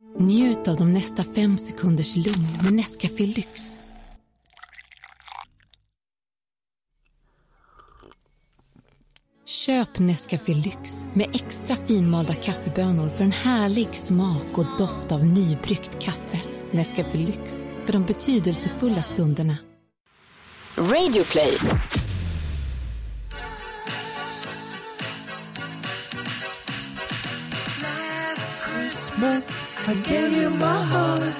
Njut av de nästa fem sekunders lugn med Nescafé Lyx. Köp Nescafé Lyx med extra finmalda kaffebönor för en härlig smak och doft av nybryggt kaffe. Nescafé Lyx, för de betydelsefulla stunderna. Radio play. Christmas, I gave you my heart.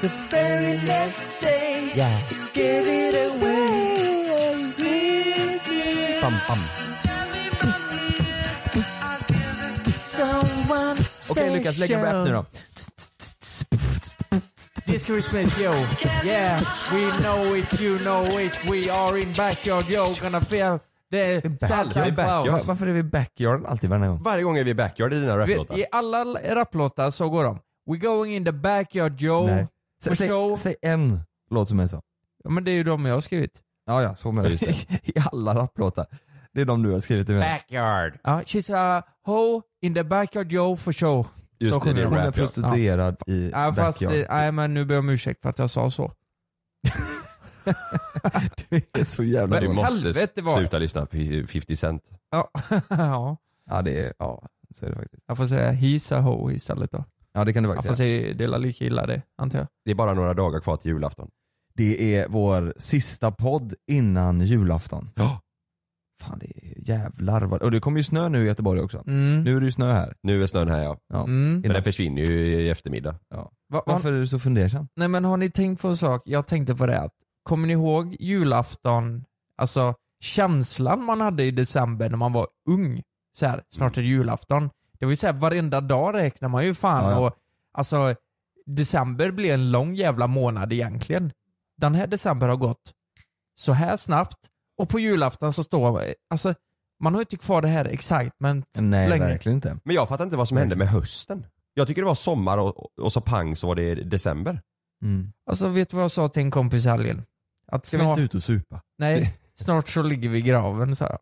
The very next day, Yeah. you gave it away. This year, Bam, bam. someone Okej Lukas, lägg en rap nu då. This Christmas, yo. Yeah, we know it, you know it. We are in backyard, yo. Gonna feel the Santa backyard. Varför är vi backyard alltid varje gång? Varje gång är vi backyard i dina raplåtar. I alla raplåtar så går de. We going in the backyard, yo. Nej. For Säg, show. säg en låt som är så. Ja, men det är ju de jag har skrivit. Ja, ja, så menar jag. I alla rapplåtar. Det är de du har skrivit i med. Backyard. Ja, she's a ho in the backyard, yo, for show. Just så det, det är. Hon är rap, ja. prostituerad i Ja, fast, backyard. nej men nu ber jag om ursäkt för att jag sa så. Du är så jävla Men du måste sluta lyssna på 50 Cent. Ja, ja. Ja, det är, ja, så är det faktiskt. jag får säga he's a ho istället då. Ja, det kan du Jag faktiskt får säga. säga dela lika illa det, antar jag. Det är bara några dagar kvar till julafton. Det är vår sista podd innan julafton. Ja. Fan, det är jävlar vad... Och det kommer ju snö nu i Göteborg också. Mm. Nu är det ju snö här. Nu är snön här ja. Ja. Mm. Men den försvinner ju i eftermiddag. Ja. Va, va, Varför är du så fundersam? Nej men har ni tänkt på en sak? Jag tänkte på det att, kommer ni ihåg julafton, alltså känslan man hade i december när man var ung? Så här, snart är det julafton. Det var ju såhär varenda dag räknar man ju fan Ja, ja. och alltså december blir en lång jävla månad egentligen. Den här december har gått så här snabbt och på julafton så står alltså man har ju inte kvar det här excitement Nej, längre. verkligen inte. Men jag fattar inte vad som hände med hösten. Jag tycker det var sommar och, och så pang så var det december. Mm. Alltså vet du vad jag sa till en kompis i helgen? Att Ska vi snart, inte ut och supa? nej, snart så ligger vi i graven så här.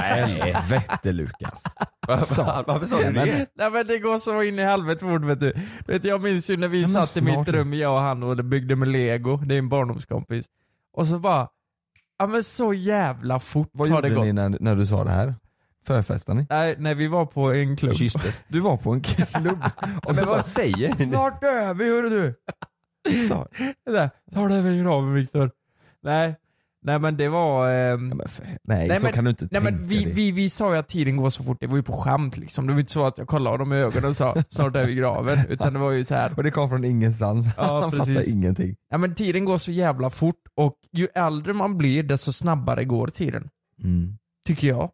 Helvete Lukas. Varför, varför sa du det? Nej men det går så in i helvete fort vet du. du vet, jag minns ju när vi satt i mitt rum, jag och han och det byggde med lego, det är en barndomskompis. Och så bara, ja men så jävla fort Vad har det gjorde gått. ni när, när du sa det här? Förfestade ni? Nej, när vi var på en klubb. Kysstes. Du var på en klubb och Men så vad sa säger ni? Snart dör vi hörru du! Så. Det där, Ta det över graven Viktor. Nej, nej men det var... ehm, Ja, men för, nej, Nej, så men- kan du inte Nej tänka men vi, dig. vi, vi sa ju att tiden går så fort, det var ju på skämt liksom. Det var inte så att jag kollade honom i ögonen och sa snart är vi i graven. Utan det var ju så här. Och det kom från ingenstans. Ja, Han precis. fattar ingenting. Ja men tiden går så jävla fort och ju äldre man blir desto snabbare går tiden. Mm. Tycker jag.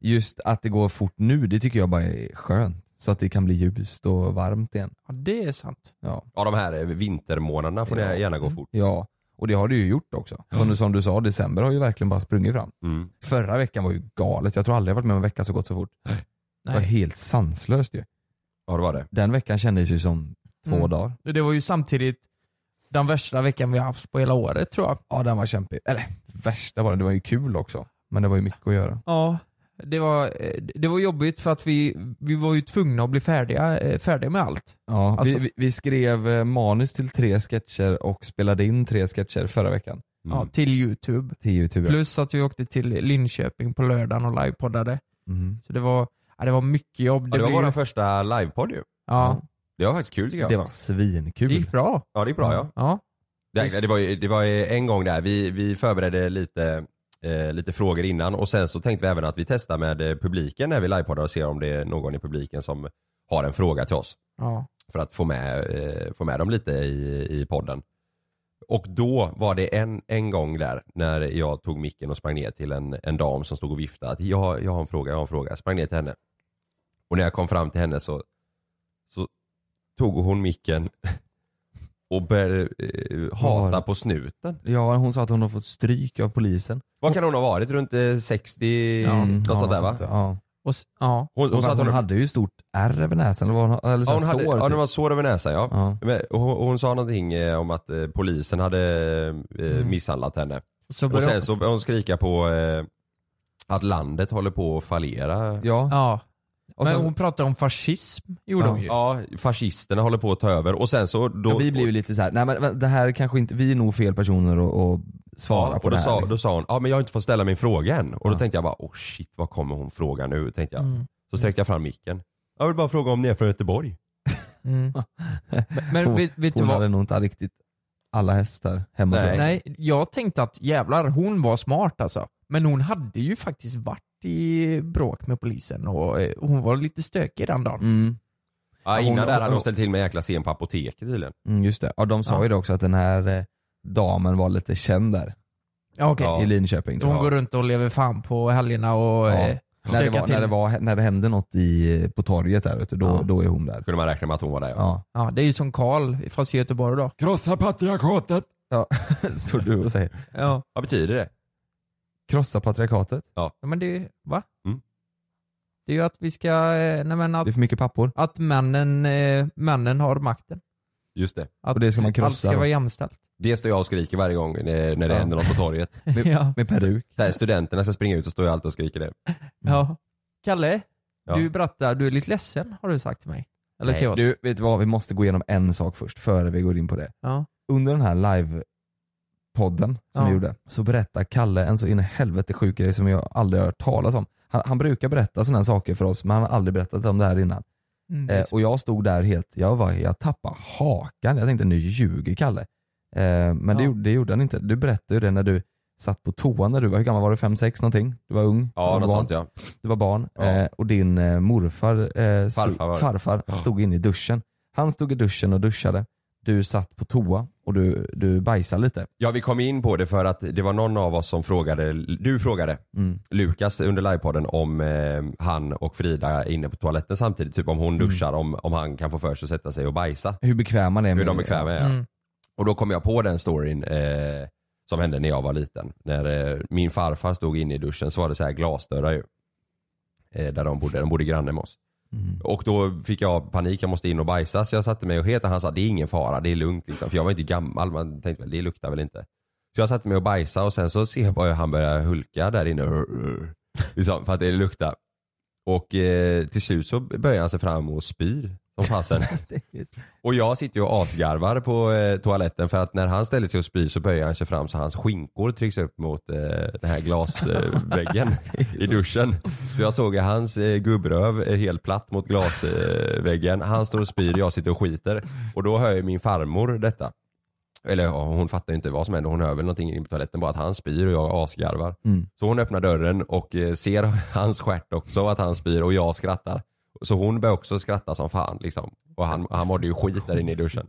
Just att det går fort nu, det tycker jag bara är skönt. Så att det kan bli ljust och varmt igen. Ja det är sant. Ja. Ja de här vintermånaderna får Ja. det gärna gå fort. ja. Och det har det ju gjort också. Som, du, som du sa, december har ju verkligen bara sprungit fram. Mm. Förra veckan var ju galet, jag tror aldrig jag varit med om en vecka så gått så fort. Det var Nej. helt sanslöst ju. Ja det var det. Den veckan kändes ju som två Mm. dagar. Det var ju samtidigt den värsta veckan vi har haft på hela året tror jag. Ja den var kämpig. Eller värsta var det, det var ju kul också. Men det var ju mycket att göra. Ja. Det var, eh, det var jobbigt för att vi, vi var ju tvungna att bli färdiga, eh, färdiga med allt. Ja, Alltså- vi, vi, skrev eh, manus till tre sketcher och spelade in tre sketcher förra veckan. Ja, Mm. till youtube. Till youtube. Plus att vi åkte till Linköping på lördagen och livepoddade. Mm. Så det var, ja, det var mycket jobb. Ja, det var blev- vår första livepodd ju. ja, Det var faktiskt kul tycker jag. Det var svinkul. det gick bra. Ja det gick bra ja. Ja. Det, det, var ju, det var en gång där, vi, vi förberedde lite, eh, lite frågor innan och sen så tänkte vi även att vi testar med eh, publiken när vi livepoddar och ser om det är någon i publiken som har en fråga till oss. ja. För att få med, eh, få med dem lite i, i podden. Och då var det en, en gång där när jag tog micken och sprang ner till en, en dam som stod och viftade att jag, jag har en fråga, jag har en fråga. Jag sprang ner till henne. Och när jag kom fram till henne så, så tog hon micken och började eh, hata Var- på snuten. Ja, hon sa att hon har fått stryk av polisen. Vad kan hon ha varit? Runt eh, 60? Mm, något ja, sånt där va? sånt, Ja. Och, s- ja. Hon, hon Hon, sa att hon hon, hade ju stort ärr över näsan, eller, vad hon, eller så ja, hon hade, sår. ja, det typ. var sår över näsan ja. ja. Men, och hon, och hon sa någonting eh, om att eh, polisen hade eh, Mm. misshandlat henne. Så Och började sen så började hon skrika på eh, att landet håller på att fallera. Ja. Ja. Och Men sen, hon pratade om fascism, gjorde Ja. hon ju. Ja, fascisterna håller på att ta över och sen så då... ja, vi blir ju lite så här, nej men det här kanske inte, vi är nog fel personer att, svara ja, på och det då här. sa, liksom. då sa hon, ja men jag har inte fått ställa min fråga än. Och då tänkte jag bara, oh shit vad kommer hon fråga nu? Tänkte jag. Mm. Så sträckte jag fram micken. Jag vill bara fråga om ni är från Göteborg. Mm. Men, men hon vet, vet du hon vad? hade nog inte riktigt alla hästar hemma Nej. Nej, jag tänkte att jävlar, hon var smart alltså. Men hon hade ju faktiskt varit i bråk med polisen och eh, hon var lite stökig den dagen. Mm, Ja, innan hon- där hade hon ställt till med en jäkla scen på apoteket tydligen. mm, just det. Ja, de sa Ja. ju det också att den här eh, damen var lite känd där Ja, okej. Ja. i Linköping. Hon går runt och lever fan på helgerna och Ja. eh, När det, stökar var, till. när, det var, när det hände något i, på torget där vet du, då, Ja. då är hon där. Kunde man räkna med att hon var där ja. Ja. Ja, det är ju som Karl fast i Göteborg då. Krossa patriarkatet! Ja, står du och säger. Ja. Vad betyder det? Krossa patriarkatet. ja men det, va? Mm. Det är ju att vi ska, eh, nej men Det är att, för mycket pappor. att männen, eh, männen har makten. Just det. Att Och det ska man krossa allt ska vara jämställt. Det står jag och skriker varje gång när, när det Ja. händer något på torget. Med, Ja. med peruk. Här, studenterna ska springa ut så står jag alltid och skriker det. ja. Kalle, Ja. du berättar, du är lite ledsen har du sagt till mig. Eller till oss. Du, vet du vad? Vi måste gå igenom en sak först, före vi går in på det. Ja. Under den här live-podden som Ja. vi gjorde, så berättar Kalle en så in i helvete sjuk grej som jag aldrig har hört talas om. Han, han brukar berätta sådana här saker för oss, men han har aldrig berättat om det här innan. Mm, det Eh, och jag stod där helt, jag var, jag tappade hakan. Jag tänkte nu ljuger Kalle. Eh, men det, Ja. gjorde, det gjorde han inte. Du berättade ju det när du satt på toan när du var, hur gammal var du? 5-6 någonting? Du var ung? Ja, du något var sånt barn. ja. Du var barn. Ja. Eh, och din eh, morfar, eh, stod, Farfar det. farfar Ja. stod inne i duschen. Han stod i duschen och duschade. Du satt på toa och du, du bajsade lite. Ja vi kom in på det för att det var någon av oss som frågade, du frågade Mm. Lukas under livepodden om eh, han och Frida är inne på toaletten samtidigt, typ om hon duschar, om, om han kan få för sig att sätta sig och bajsa. Hur bekväm man är Hur med de är bekväma är. Mm. Och då kom jag på den storyn eh, som hände när jag var liten. När eh, min farfar stod inne i duschen så var det så här glasdörrar ju. Eh, där de bodde, de bodde granne med oss. Mm. Och då fick jag panik, jag måste in och bajsa så jag satte mig och het och han sa det är ingen fara, det är lugnt liksom. För jag var inte gammal, man tänkte väl det luktar väl inte. Så jag satte mig och bajsade och sen så ser jag bara hur han börjar hulka där inne. Liksom, för att det luktar. Och eh, till slut så böjer han sig fram och spyr som fasen. och jag sitter ju och asgarvar på eh, toaletten för att när han ställer sig och spyr så böjer han sig fram så hans skinkor trycks upp mot eh, den här glasväggen i duschen. Så jag såg hans eh, gubbröv eh, helt platt mot glasväggen. Han står och spyr och jag sitter och skiter. Och då hör ju min farmor detta. Eller ja, hon fattar ju inte vad som händer, hon hör väl någonting in på toaletten bara att han spyr och jag asgarvar. Mm. Så hon öppnar dörren och eh, ser hans stjärt också att han spyr och jag skrattar. Så hon börjar också skratta som fan liksom. Och han, han mådde ju skit där inne i duschen.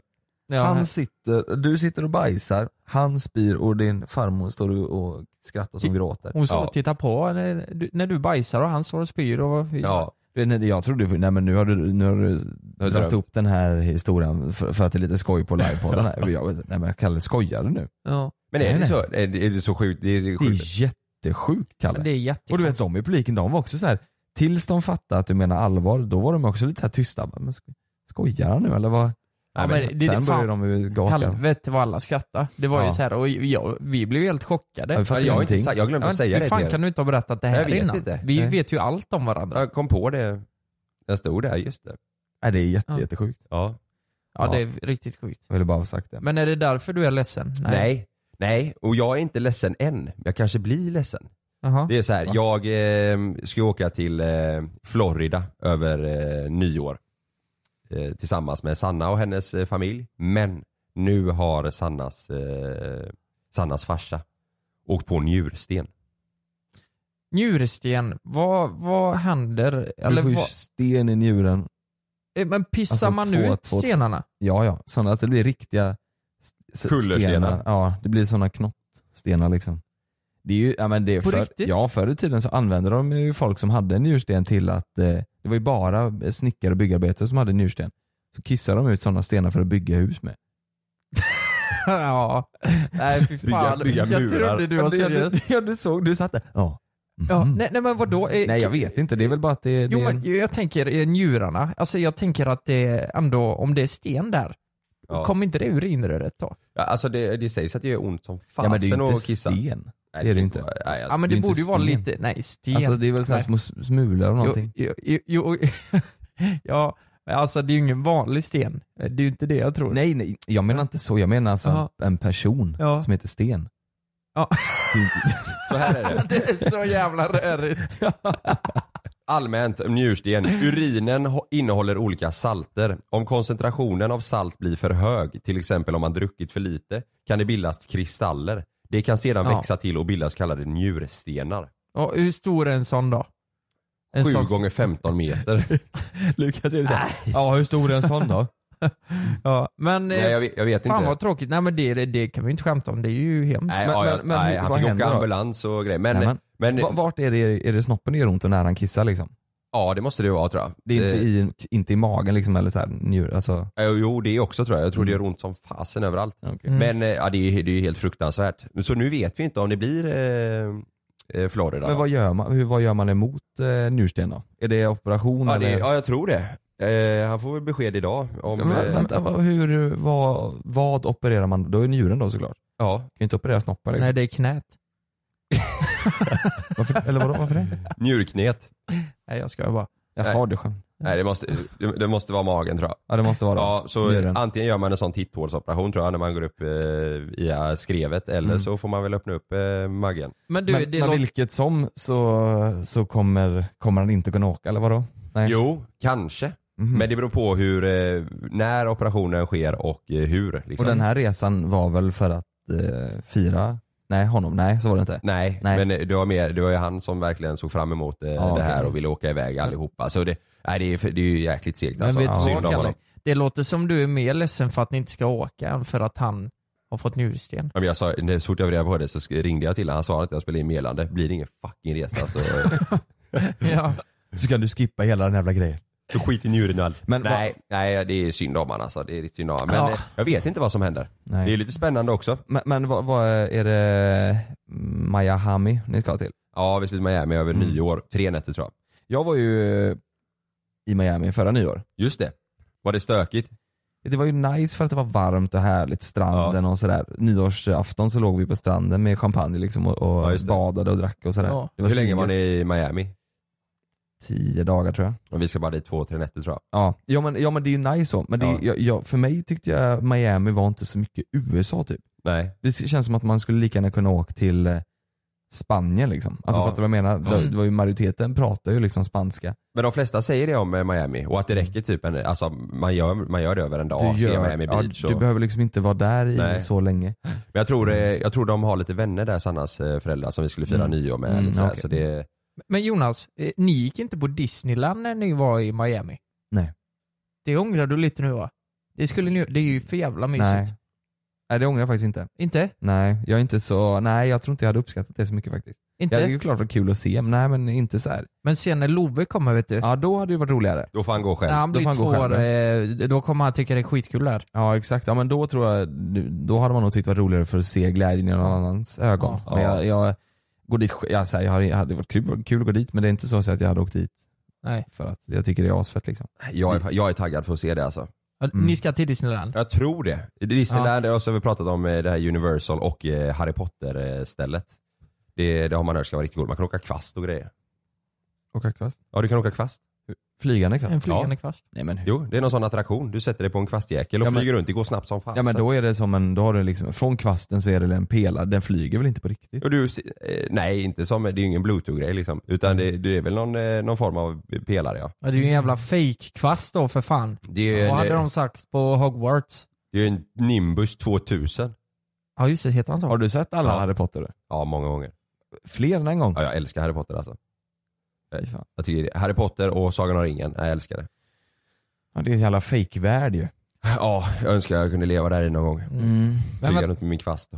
Ja, Han sitter, du sitter och bajsar, han spyr och din farmor står och, skrattar som gråter. hon står och tittar på när du, när du bajsar och han står och spyr och Ja, Jag trodde, nej men nu har du, nu har du dragit drömt. upp den här historien för, för att det är lite skoj på livepodden här. Jag, nej men Kalle, skojar du nu? Ja. men är Nej, det, så, är det, är det så sjukt? Det är, det är Det sjukt. är jättesjukt Kalle. Men det är. Och du vet de i publiken, de var också så här. Tills de fattade att du menar allvar, då var de också lite här tysta. Men sko- skojar han nu eller vad? Ja, Nej, men men, det- Sen fan, började de ju gasa. Helvete vad alla skrattade. Det var ju Ja. så här och jag, vi blev ju helt chockade. Ja, jag, har inte, jag glömde Ja, att säga hur det fan till kan du inte ha berättat det här Jag vet innan? inte. Vi Nej. vet ju allt om varandra. Jag kom på det, jag stod där, just det. Nej det är jätte, Ja. jättesjukt. Ja. Ja, Ja. det är riktigt sjukt. Jag ville bara ha sagt det. Men är det därför du är ledsen? Nej. Nej, och jag är inte ledsen än. Jag kanske blir ledsen. Jaha. Det är så här, jag eh, ska åka till eh, Florida över eh, nyår. Eh, tillsammans med Sanna och hennes eh, familj. Men nu har Sannas, eh, Sannas farsa åkt på njursten. Njursten, vad, vad händer? Du Eller får ju vad, sten i njuren. eh, men pissar Alltså, man två, ut två- stenarna? Ja ja, sådana att det blir riktiga s- Kullerstenar. Ja, det blir sådana knottstenar liksom. Det är ju, ja men det är På för, riktigt? Ja, förr i tiden så använde de ju folk som hade en njursten till att, eh, det var ju bara snickare och byggarbetare som hade njursten. Så kissade de ut sådana stenar för att bygga hus med. ja. Nej fy Bygga- fan. bygga jag murar. trodde du var Ja, seriös. det- Ja du såg, du satt där. Ja. Ja, Mhm. nej, nej men vadå? Eh, Nej jag vet inte, det är väl bara att det, det Jo är men jag tänker eh, njurarna, alltså jag tänker att det ändå, om det är sten där, Ja. kommer inte det urinröret då? Ja, alltså det, det sägs att det gör ont som Ja men det är fasen ju att inte kissa. sten. Nej, det är det inte. vara- Nej, Ja men det, det borde ju vara lite, nej sten. Alltså det är väl såhär små smulor och någonting. Jo, jo, jo, ja, alltså det är ju ingen vanlig sten. Det är ju inte det jag tror. Nej nej, jag menar inte så. Jag menar alltså Jaha. en person Ja. som heter Sten. Ja. Det är inte- Så här är det. Det är så jävla rörigt. Allmänt njursten. Urinen innehåller olika salter. Om koncentrationen av salt blir för hög, till exempel om man druckit för lite, kan det bildas kristaller. Det kan sedan Ja. växa till och bilda så kallade njurstenar. Och hur stor är en sån då? En 7 sån- gånger 15 meter. Lukas är det såhär, ja hur stor är en sån då? Ja, men Nej jag vet, jag vet fan inte. vad tråkigt. Nej men det, det, kan vi inte skämta om. Det är ju hemskt. Nej, Men- ja, men- men nej hur- han fick åka då? ambulans och grejer. Men, Nej, men- men, Va- Vart är det, är det snoppen det gör ont och när han kissar liksom? Ja det måste det vara tror jag. Det är inte i, inte i magen liksom eller såhär njur, alltså. Jo, jo det också tror jag. Jag tror det Mm. gör ont som fasen överallt. Okay. Mm. Men eh, ja, det är det är ju helt fruktansvärt. Så nu vet vi inte om det blir eh, eh, Florida. Men vad gör man, hur, vad gör man emot eh, njursten då? Är det operation ja, eller? det, ja jag tror det. Eh, han får väl besked idag. Om, Men, eh, vänta, vad, hur, vad, vad opererar man? Då är njuren då såklart. Ja. Kan ju inte operera snoppen liksom. Nej det är knät. Varför, eller vadå, varför det? Njurknet. Nej jag ska bara. Jaha, Nej. det skönt. Nej det måste, det, måste vara magen tror jag. Ja det måste vara det. Ja, så Njuren. antingen gör man en sån titthålsoperation tror jag när man går upp eh, i skrevet eller Mm. så får man väl öppna upp eh, magen. Men du, men det men låter... vilket som så, så kommer, kommer han inte kunna åka eller vadå? Nej. Jo, kanske. Mhm. Men det beror på hur, eh, när operationen sker och eh, hur. Liksom. Och den här resan var väl för att eh, fira, nej honom, nej så var det inte. Nej, Nej. men det var, mer, det var ju han som verkligen såg fram emot eh, Ja, det okej. här och ville åka iväg allihopa. Så det, nej, det, är, det är ju jäkligt segt Men alltså. vet du vad Kalle? Det låter som du är mer ledsen för att ni inte ska åka än för att han har fått njursten. Ja, men jag sa, så fort jag var reda på det så ringde jag till honom, han svarade att jag spelade in meddelande. Blir det ingen fucking resa så, ja. Så kan du skippa hela den jävla grejen. Så skit i njuren och allt. Men nej, nej, det är synd om han alltså. Det är riktigt synd om han. Men Ja. eh, jag vet inte vad som händer. Nej. Det är lite spännande också. Men, men vad, vad är det Miami ni ska till? Ja, vi ska till Miami över Mm. nyår. Tre nätter tror jag. Jag var ju eh, i Miami förra nyår. Just det. Var det stökigt? Det var ju nice för att det var varmt och härligt, stranden och sådär. Nyårsafton så låg vi på stranden med champagne liksom och, och Ja, badade och drack och sådär. Ja. Hur länge var ni i Miami? Tio dagar tror jag. Och vi ska bara dit två, tre nätter tror jag. Ja, ja, men, ja men det är ju nice så. Men det, Ja. jag, jag, för mig tyckte jag Miami var inte så mycket USA typ. Nej. Det känns som att man skulle lika gärna kunna åka till eh, Spanien liksom. Alltså Ja. fattar du vad jag menar? Det, Mm. det var ju majoriteten pratar ju liksom spanska. Men de flesta säger det om eh, Miami och att det räcker typ en, alltså man gör, man gör det över en dag, Du, ser gör, Miami ja, Beach du och, behöver liksom inte vara där i Nej. så länge. Men jag tror, eh, jag tror de har lite vänner där, Sannas föräldrar som vi skulle fira Mm. nyår med. Mm, okej. så det, Men Jonas, eh, ni gick inte på Disneyland när ni var i Miami? Nej. Det ångrar du lite nu va? Det skulle ni, det är ju för jävla mysigt. Nej. Nej det ångrar jag faktiskt inte. Inte? Nej, jag är inte så, nej jag tror inte jag hade uppskattat det så mycket faktiskt. Inte? Ja, det är ju klart det var kul att se, men nej men inte så här. Men sen när Love kommer vet du. Ja då hade det varit roligare. då får han gå själv. när han då blir får han gå två år, själv, eh, då kommer han tycka det är skitkul där. Ja exakt, ja men då tror jag, då hade man nog tyckt det var roligare för att se glädjen i någon annans ögon. Ja. Men jag, jag går dit, jag, så här, jag, hade, jag hade varit kul, kul att gå dit men det är inte så att jag hade åkt dit Nej. för att jag tycker det är asfett liksom. Jag är, jag är taggad för att se det alltså. Mm. Ni ska till Disneyland? Jag tror det. I Disneyland ja. så har vi pratat om eh, det här Universal och eh, Harry Potter eh, stället. Det, det har man hört ska vara riktigt coolt. Man kan åka kvast och grejer. Åka kvast? Ja du kan åka kvast. Flygande kvast? En flygande kvast? Nej men hur? Jo, det är någon sån attraktion. Du sätter dig på en kvastjäkel och Ja, men- flyger runt. Det går snabbt som fan. Ja men då är det som en, då har du liksom, från kvasten så är det en pelare, den flyger väl inte på riktigt? Och du, eh, nej inte som, det är ju ingen bluetooth-grej liksom. Utan det, det är väl någon, eh, någon form av pelare ja. Ja, det är ju en jävla fake-kvast då för fan. Det är ju Vad hade eh, de sagt på Hogwarts? det är en Nimbus 2000. Ja just det, heter han så? Har du sett alla Ja. Harry Potter? Ja, många gånger. Fler än en gång? Ja, jag älskar Harry Potter alltså. Fy fan. Jag tycker Harry Potter och Sagan om ringen, jag älskar det. Ja, det är en jävla fake-värld ju. Ja, jag önskar jag kunde leva där i någon gång. Mm. Flyga runt med min kvast.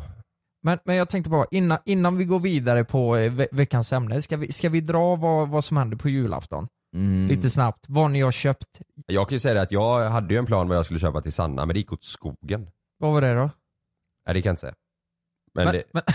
men, men jag tänkte bara, innan, innan vi går vidare på eh, ve veckans ämne, ska vi, ska vi dra vad, vad som händer på julafton? Mm. Lite snabbt, vad ni har köpt. Jag kan ju säga det att jag hade ju en plan vad jag skulle köpa till Sanna, men det gick åt skogen. Vad var det då? Nej det kan jag inte säga. Men, Men, det, men,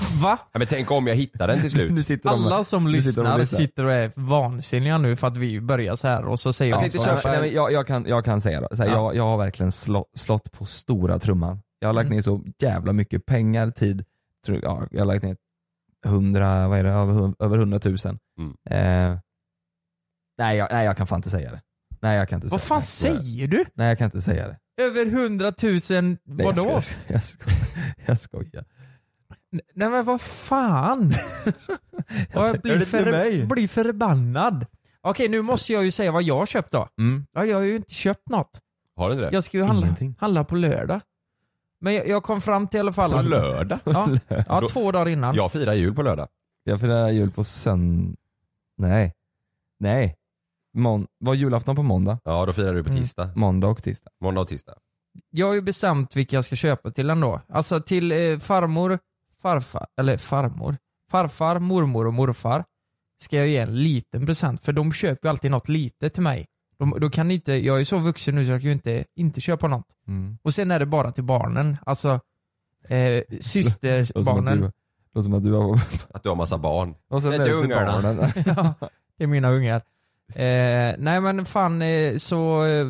va? ja, men tänk om jag hittar den till slut. Nu sitter de Alla som nu sitter de och lyssnar lyssnar. sitter och är vansinniga nu för att vi börjar så här och så säger Jag de tänkte så Nej, här. köpa men, en- nej, men jag, jag, kan, jag kan säga då, så här, Ja. jag, jag har verkligen slå, slått på stora trumman. Jag har lagt Mm. ner så jävla mycket pengar, tid, tror, ja, jag har lagt ner 100, vad är det, över, hun- över 100 000. Mm. Eh, nej, jag, nej jag kan fan inte säga det. Nej jag kan inte Vad säga fan det. säger du? Nej jag kan inte säga det. Över hundratusen, Nej, vadå? Jag skojar. Jag skojar. Jag skojar. Nej men vad fan? jag blir, för, blir förbannad. Okej nu måste jag ju säga vad jag har köpt då. Mm. Ja, jag har ju inte köpt något. Har du inte det? Jag ska ju handla, Ingenting. handla på lördag. Men jag, jag kom fram till i alla fall På lördag? Ja, ja Då- två dagar innan. Jag firar jul på lördag. Jag firar jul på söndag. Nej. Nej. Mån- var julafton på måndag? Ja, då firar du på Mm. tisdag. Måndag och tisdag. Måndag och tisdag. Jag har ju bestämt vilka jag ska köpa till ändå. Alltså till eh, farmor, farfar, eller farmor, farfar, mormor och morfar ska jag ge en liten present för de köper ju alltid något litet till mig. De, då kan inte, jag är så vuxen nu så jag kan ju inte, inte köpa något. Mm. Och sen är det bara till barnen, alltså eh, Låter systerbarnen. du- Låter som att du har... Att du har massa barn. Och sen Det är är det till ungarna. barnen. ja, det är mina ungar. Eh, nej men fan, eh, så eh,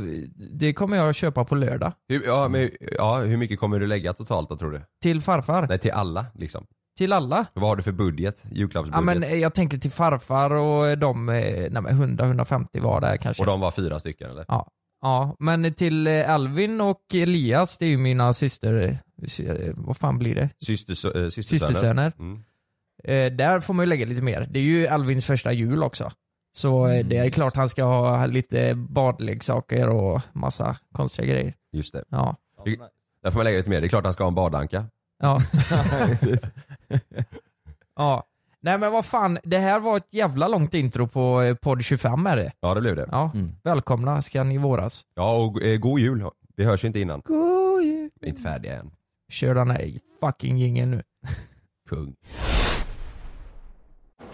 det kommer jag att köpa på lördag. Hur, ja, men, ja, hur mycket kommer du lägga totalt då tror du? Till farfar. Nej till alla liksom. Till alla. Vad har du för budget? Ja Julklappsbudget? men eh, jag tänker till farfar och de, eh, nej men 100-150 var där kanske. Och de var fyra stycken eller? Ja. Ja, men till eh, Alvin och Elias, det är ju mina syster, eh, vad fan blir det? Äh, systersöner? Systersöner. Mm. Eh, där får man ju lägga lite mer. Det är ju Alvins första jul också. Så eh, det är klart han ska ha lite badleksaker och massa konstiga grejer. Just det. Ja. Där får man lägga lite mer. Det är klart han ska ha en badanka. Ja. ja. Nej men vad fan, det här var ett jävla långt intro på eh, podd 25 är det. Ja det blev det. Ja, Mm. välkomna ska ni våras. Ja och eh, god jul. Vi hörs inte innan. God jul. Vi är inte färdiga än. Kör den här fucking jingeln nu. Kung.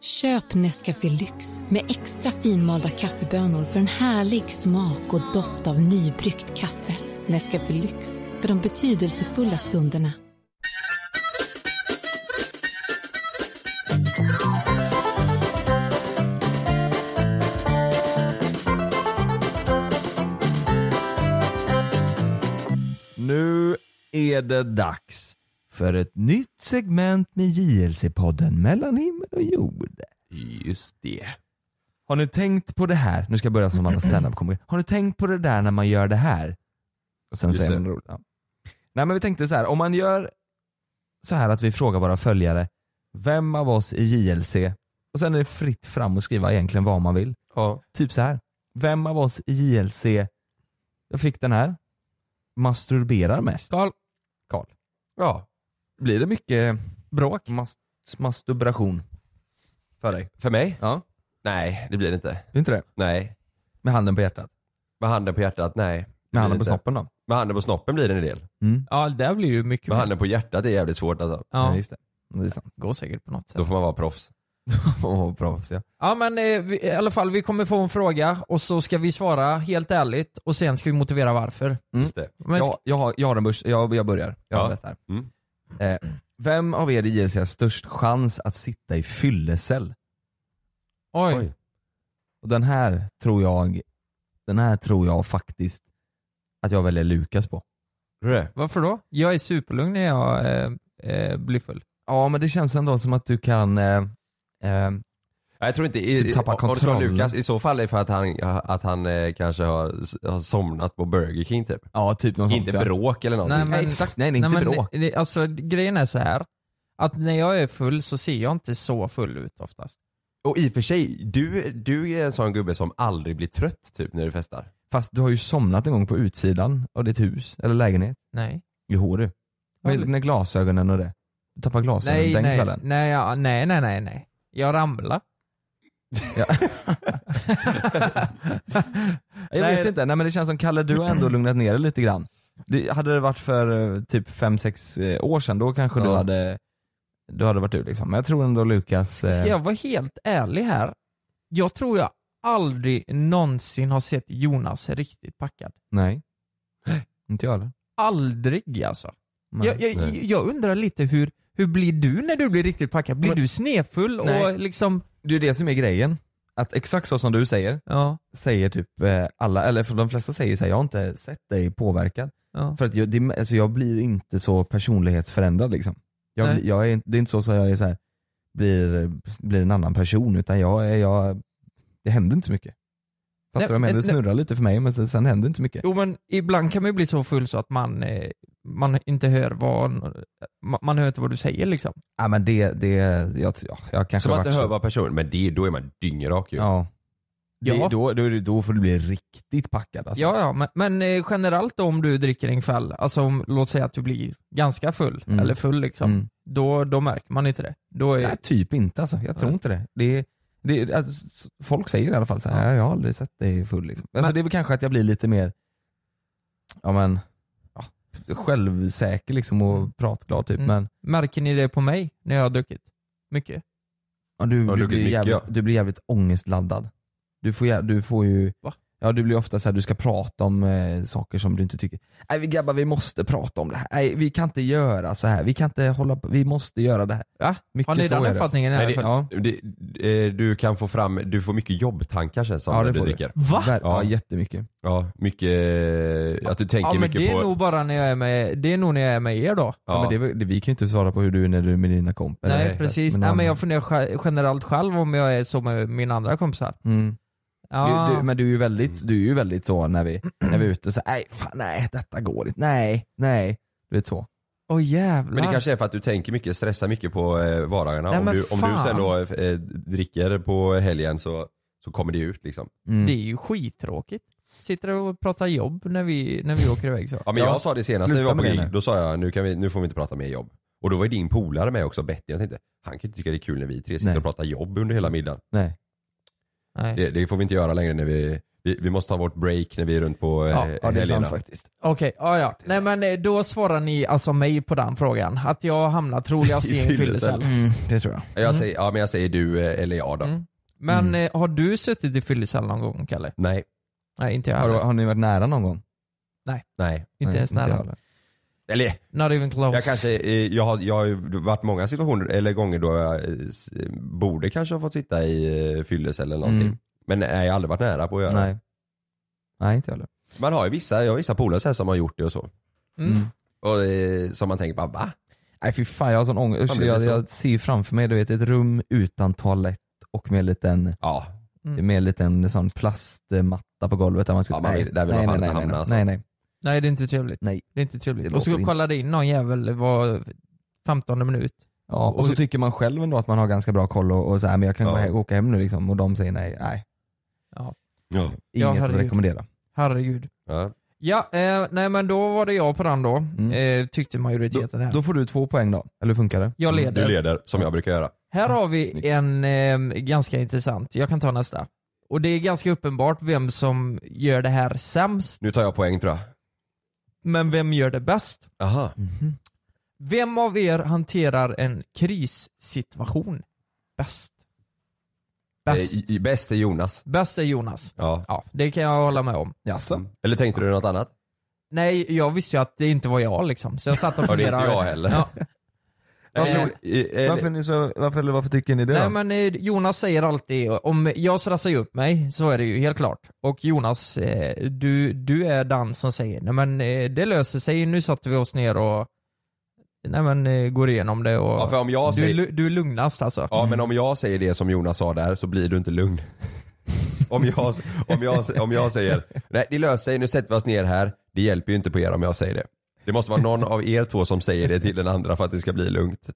Köp Nescafé Lyx med extra finmalda kaffebönor för en härlig smak och doft av nybryggt kaffe. Nescafé Lyx, för de betydelsefulla stunderna. Nu är det dags för ett nytt segment med JLC-podden mellan himmel och jord. Just det. Har ni tänkt på det här? Nu ska jag börja som alla standup kommer. Har ni tänkt på det där när man gör det här? Och sen Just säger det. man roligt. Ja. Nej men vi tänkte så här, om man gör så här att vi frågar våra följare, vem av oss i JLC, och sen är det fritt fram att skriva egentligen vad man vill. Ja. Typ så här. vem av oss i JLC, jag fick den här, masturberar mest? Karl. Karl. ja. Blir det mycket Bråk. mas- masturbation för dig? För mig? Ja, Nej, det blir det inte. inte det? Nej. Med handen på hjärtat? Med handen på hjärtat? Nej. Med handen på inte. snoppen då? Med handen på snoppen blir det en del. Mm. Ja, där blir det mycket Med mer. handen på hjärtat är jävligt svårt alltså. Ja, Ja, just det. Det är sant. går säkert på något sätt. Då får man vara proffs. Åh, proffs ja. Ja men eh, vi, i alla fall, vi kommer få en fråga och så ska vi svara helt ärligt och sen ska vi motivera varför. Mm. Just det. Men, jag, jag, har, jag har en börs, jag, jag börjar. Jag har Ja. bäst här. Mm. Eh, vem av er i JLC har störst chans att sitta i fyllecell? oj. Oj. Och den här tror jag, den här tror jag faktiskt att jag väljer Lukas på. Det? Varför då? Jag är superlugn när jag eh, eh, blir full. Ja men det känns ändå som att du kan eh, eh, Jag tror inte, i, Typ tappa om du sa. Lukas, i så fall är det för att han, att han eh, kanske har, har somnat på Burger King typ. Ja typ något Inte sånt ja. bråk eller någonting. Nej, men- Nej, exakt, nej, nej inte Nej, men, bråk. det- Alltså grejen är så här att när jag är full så ser jag inte så full ut oftast. Och i och för sig, du, du är en sån gubbe som aldrig blir trött typ när du festar. Fast du har ju somnat en gång på utsidan av ditt hus, eller lägenhet. Nej. Jo du. Med, med glasögonen och det. Du tappade glasögonen Nej, den nej, kvällen. nej, ja, nej, nej, nej, nej. Jag ramlade. Ja. jag Nej. vet inte, nej men det känns som Kalle du har ändå lugnat ner dig lite grann. Det, hade det varit för eh, typ 5-6 år sedan då kanske du Ja. hade då hade varit du liksom. Men jag tror ändå Lukas, eh, Ska jag vara helt ärlig här? Jag tror jag aldrig någonsin har sett Jonas riktigt packad. nej. Inte jag heller. Aldrig alltså. Nej. Jag, jag, nej. jag undrar lite hur, hur blir du när du blir riktigt packad? Blir Men- du snedfull Nej. och liksom... Det är det som är grejen. Att exakt så som du säger, Ja, säger typ eh, alla, eller för de flesta säger så här, jag har inte sett dig påverkad. ja. För att jag, det, alltså jag blir inte så personlighetsförändrad liksom. Jag, blir- jag är, det är inte så att jag är så här, blir, blir en annan person utan jag, är- jag det händer inte så mycket. Fattar du vad jag menar? men- Det snurrar lite för mig men sen, sen händer inte så mycket. Jo men ibland kan man ju bli så full så att man, eh, man inte hör vad, man, hör inte vad du säger liksom. Ja men det, det, jag, ja, jag kanske Som att inte hör vad person, men det, då är man dyngrak ju. Ja. Det, Ja. Då, då, då får du bli riktigt packad alltså. Ja, ja, men, men eh, generellt då om du dricker en kväll, alltså om, låt säga att du blir ganska full, Mm. eller full liksom, Mm. då, då märker man inte det. Då är, Nej, typ inte alltså. Jag tror Nej. inte det. det, är- det alltså, folk säger i alla fall så här, Ja. jag har aldrig sett dig full liksom. Alltså, Men- det är väl kanske att jag blir lite mer, ja men, ja, självsäker liksom och Mm. pratglad typ. Mm. Men Märker ni det på mig när jag har druckit? Mycket? ja, du, du, du blir blir mycket, jävligt, ja. du blir jävligt ångestladdad. Du får, jä- du får ju, Va? Ja du blir ofta så här, du ska prata om eh, saker som du inte tycker, nej vi grabbar vi måste prata om det här, nej vi kan inte göra så här. vi kan inte hålla på, vi måste göra det här. Ja, Mycket har ni så den är det. uppfattningen? i alla det, fall? Ja. det, eh, du kan få fram, du får mycket jobbtankar känns som Ja, det när du får du. dricker. Va? Ver- ja Ja. jättemycket. Ja, mycket, eh, att du tänker Ja men mycket det är på... nog bara när jag är med, det är nog när jag är med er då. Ja. men det, är väl- det, vi kan ju inte svara på hur du är när du är med dina kompisar. Nej Exakt. precis, Men Nej, men jag funderar generellt själv om jag är så med mina andra kompisar. Mm. Ja. Du, du, men du är ju väldigt, du är ju väldigt så när vi, när vi är ute, så nej fan nej detta går inte, nej, nej. Du vet så. Åh jävlar. Men det kanske är för att du tänker mycket, stressar mycket på eh, vardagarna. Nej, om, du, om du sen då eh, dricker på helgen så, så kommer det ut liksom. Mm. Det är ju skittråkigt. Sitter och pratar jobb när vi, när vi åker iväg så. Ja men Ja, jag sa det senast när vi sluta var på gig, då sa jag nu, kan vi, nu får vi inte prata mer jobb. Och då var ju din polare med också, Betty. Jag tänkte, han kan inte tycka det är kul när vi tre sitter Nej. och pratar jobb under hela middagen. Nej. Nej. Det, det får vi inte göra längre när vi, vi, vi måste ha vårt break när vi är runt på eh, Ja, Ja det är helgerna. sant faktiskt. Okej, ja ja. Nej men eh, då svarar ni alltså mig på den frågan. Att jag har hamnat troligast I en fyllecell. Mm, det tror jag. Jag säger, ja men jag säger du eh, eller jag då. Mm. Men eh, har du suttit i fyllecell någon gång Kalle? Nej, Nej inte jag Har, har ni varit nära någon gång? nej. Inte ens nära. heller. Eller Not even close. jag kanske, eh, jag har, jag har ju varit många situationer eller gånger då jag eh, borde kanske ha fått sitta i eh, fyllecell eller någonting. Mm. Men nej, jag har aldrig varit nära på att göra det. Nej. Nej inte heller. Man har ju vissa, jag har vissa polare så här som har gjort det och så. Mm. Och eh, som man tänker bara va? Nej fy fan jag har sån ångest. Usch, jag, jag ser ju framför mig du vet ett rum utan toalett och med en liten, Ja, Mm. med en liten sån plastmatta på golvet där man ska, Ja, man nej, där vill nej, man fan nej, inte nej, hamna, nej, alltså. nej, nej. Nej det är inte trevligt. Nej. Det är inte trevligt. Det Och så låter inte. kollade in någon jävel var 15 minut. Ja, och så tycker man själv ändå att man har ganska bra koll och, och så här, men jag kan Ja. bara åka hem nu liksom och de säger nej, nej. Ja. ja. Inget att herregud. rekommendera. Herregud. ja. Ja, eh, nej men då var det jag på den då. Mm. Eh, tyckte majoriteten här. Då får du två poäng då, eller hur funkar det? jag leder. Du leder, som jag brukar göra. Här har vi Snyggt. en eh, ganska intressant, jag kan ta nästa. Och det är ganska uppenbart vem som gör det här sämst, Nu tar jag poäng tror jag. Men vem gör det bäst? Aha. Vem av er hanterar en krissituation bäst? Bäst. Eh, i- i- Bäst är Jonas. Bäst är Jonas. Ja. Ja, det kan jag hålla med om. Jaså? Eller tänkte du något annat? Nej, jag visste ju att det inte var jag liksom, så jag satt och Ja, det är funderade. inte jag heller. Ja. Eller, Eh, Varför, ni så, varför, eller varför tycker ni det Nej då? men eh, Jonas säger alltid, om jag stressar upp mig, så är det ju helt klart. Och Jonas, eh, du, du är den som säger, nej men eh, det löser sig, nu satte vi oss ner och nej men eh, går igenom det och Ja, för om jag du, är säger- lu- du är lugnast alltså. Ja men om jag säger det som Jonas sa där så blir du inte lugn. om, jag, om, jag, om jag säger nej det löser sig, nu sätter vi oss ner här. Det hjälper ju inte på er om jag säger det. Det måste vara någon av er två som säger det till den andra för att det ska bli lugnt.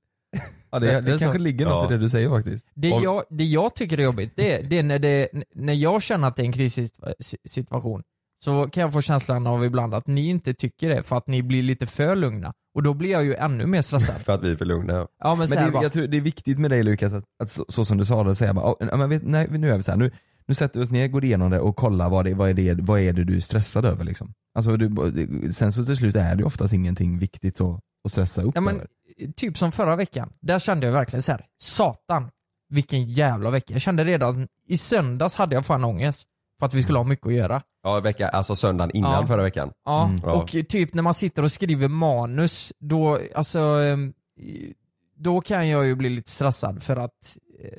Ja, det, Det- det, kanske så. ligger något Ja. i det du säger faktiskt. Det, Om- jag, det jag tycker är jobbigt, det, det är när, det, när jag känner att det är en krissituation, så kan jag få känslan av ibland att ni inte tycker det för att ni blir lite för lugna. Och då blir jag ju ännu mer stressad. För att vi är för lugna. Ja men, Men det, bara, jag tror det är viktigt med dig Lukas, att, att så, så som du sa det, säga bara, "Ja, men vet, nej, nu är vi så här, nu, nu sätter vi oss ner, går igenom det och kollar vad, det, vad, är det, vad är det du är stressad över liksom. Alltså, du, sen så till slut är det oftast ingenting viktigt att, att stressa upp Ja, men, över. typ som förra veckan, där kände jag verkligen så här: satan, vilken jävla vecka. Jag kände redan, i söndags hade jag fan ångest. För att vi skulle ha mycket att göra. Ja, vecka, alltså söndagen innan Ja. förra veckan. Ja, Mm. Och typ när man sitter och skriver manus, då, alltså, ehm, då kan jag ju bli lite stressad för att eh,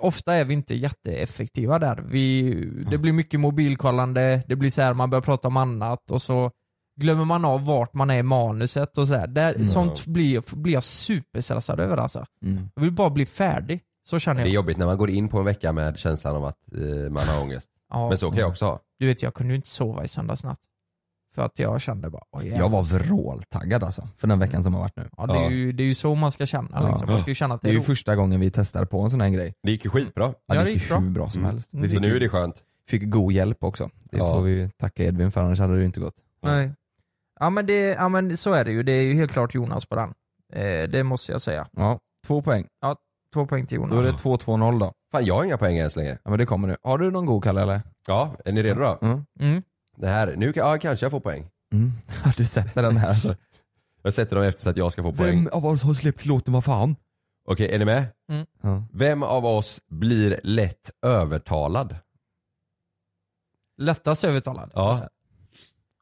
ofta är vi inte jätteeffektiva där. Vi, det blir mycket mobilkollande, det blir så här man börjar prata om annat och så glömmer man av vart man är i manuset och sådär. Där, Mm. Sånt blir, blir jag superstressad över alltså. Mm. Jag vill bara bli färdig. Så känner Det är jag. jobbigt när man går in på en vecka med känslan av att eh, man har ångest. Ja. Men så kan jag också ha. Du vet, jag kunde ju inte sova i söndags natt. För att jag kände bara, åh, Jag var vråltaggad alltså, för den veckan som har varit nu. Ja, det, är ju, det är ju så man ska känna Ja. liksom. Man ska ju känna att Det det är är ju roligt. första gången vi testar på en sån här grej. Det gick ju skitbra. Ja, Ja, det gick gick ju bra. hur bra som Mm. helst. Vi Mm. Så fick, nu är det skönt. fick god hjälp också. Det Ja. får vi tacka Edvin för, annars hade det inte gått. Nej. Ja men, det, ja men så är det ju. Det är ju helt klart Jonas på den. Eh, det måste jag säga. Ja, två poäng. Två poäng till Då är Jonas. det 2-2-0 då. Fan jag har inga poäng än så länge. Ja men det kommer nu. Har du någon god Kalle eller? Ja, är ni redo då? Mm. Mm. Det här, nu kan- ja, kanske jag får poäng. Mm. Du sätter den här alltså. Jag sätter dem efter så att jag ska få poäng. av oss har släppt låten vad fan? Okej, är ni med? Ja. Vem av oss blir lätt övertalad? Lättast övertalad. Ja.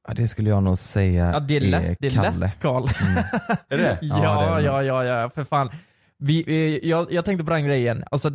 ja det skulle jag nog säga Ja det är lätt, det är Kalle. lätt Karl. Är det ja, är det. ja, ja, ja, för fan. Vi, jag, jag tänkte på den grejen, alltså,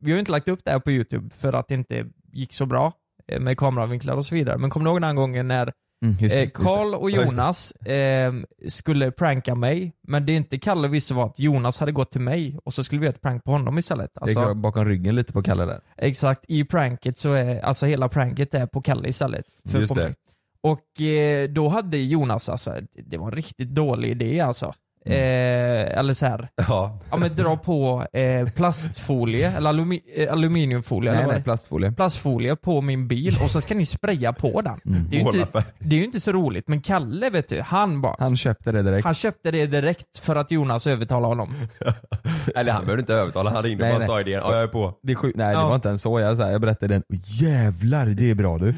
vi har ju inte lagt upp det här på youtube för att det inte gick så bra med kameravinklar och så vidare. Men kommer du ihåg den gången när Mm, det, eh, det. Karl och det. Jonas eh, skulle pranka mig, men det inte Kalle visste var att Jonas hade gått till mig och så skulle vi göra ett prank på honom istället. Det gick Alltså, bakom ryggen lite på Kalle där. Exakt, i pranket så är, alltså hela pranket är på Kalle istället. För Just på det. mig. Och eh, då hade Jonas alltså, det var en riktigt dålig idé alltså. Eh, eller så här. Ja. ja men dra på eh, plastfolie, eller alumi, eh, aluminiumfolie, eller Nej vad nej, plastfolie. plastfolie på min bil och så ska ni spraya på den. Mm. Det, är ju inte, det är ju inte så roligt, men Kalle vet du, han bara, Han köpte det direkt. han köpte det direkt för att Jonas övertalade honom. Eller han behövde inte övertala, han ringde Nej, bara och nej. sa idén. Ja, jag är på. Det är nej det Ja. var inte ens så, jag, så här, jag berättade den, jävlar det är bra du.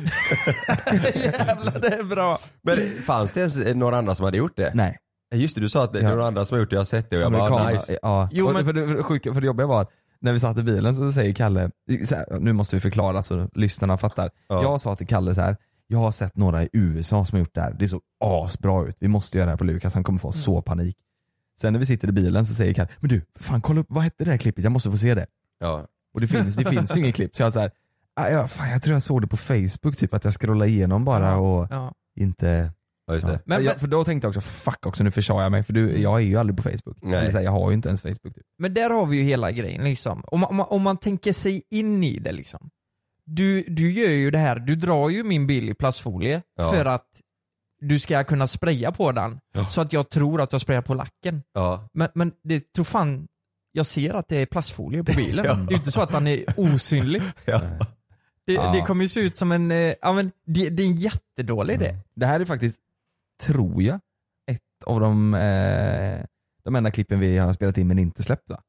Jävlar det är bra. Men fanns det ens några andra som hade gjort det? nej. Just det, du sa att det är Ja. några andra som har gjort det, jag har sett det och jag bara Amerikan- ah, nice. Ja, Jo, och men- för, det, för, det sjuka, för det jobbiga var att när vi satt i bilen så säger Kalle, så här, nu måste vi förklara så lyssnarna fattar. Ja. Jag sa till Kalle så här. jag har sett några i USA som har gjort det här, det såg asbra ut, vi måste göra det här på Lukas, han kommer få så panik. Sen när vi sitter i bilen så säger Kalle, men du, fan kolla upp, vad hette det här klippet, jag måste få se det. Ja. Och det finns, det finns ju inget klipp, så jag så här, "Ah, ja, fan, jag tror jag såg det på Facebook, typ att jag scrollade igenom bara och Ja. inte ja, just Ja. det. Men- jag, för då tänkte jag också, fuck också nu försade jag mig för du, jag är ju aldrig på Facebook. Nej. Eller så här, jag har ju inte ens Facebook. Typ. Men där har vi ju hela grejen liksom. Om man, om man, om man tänker sig in i det liksom. Du, du gör ju det här, du drar ju min bil i plastfolie Ja. för att du ska kunna spraya på den. Ja. Så att jag tror att du har sprayat på lacken. Ja. Men, men det tror fan, jag ser att det är plastfolie på bilen. Ja. Det är ju inte så att den är osynlig. Ja. Det, Ja. det kommer ju se ut som en, eh, ja men det, det är en jättedålig idé. Det här är faktiskt, tror jag, ett av de, eh, de enda klippen vi har spelat in men inte släppt va?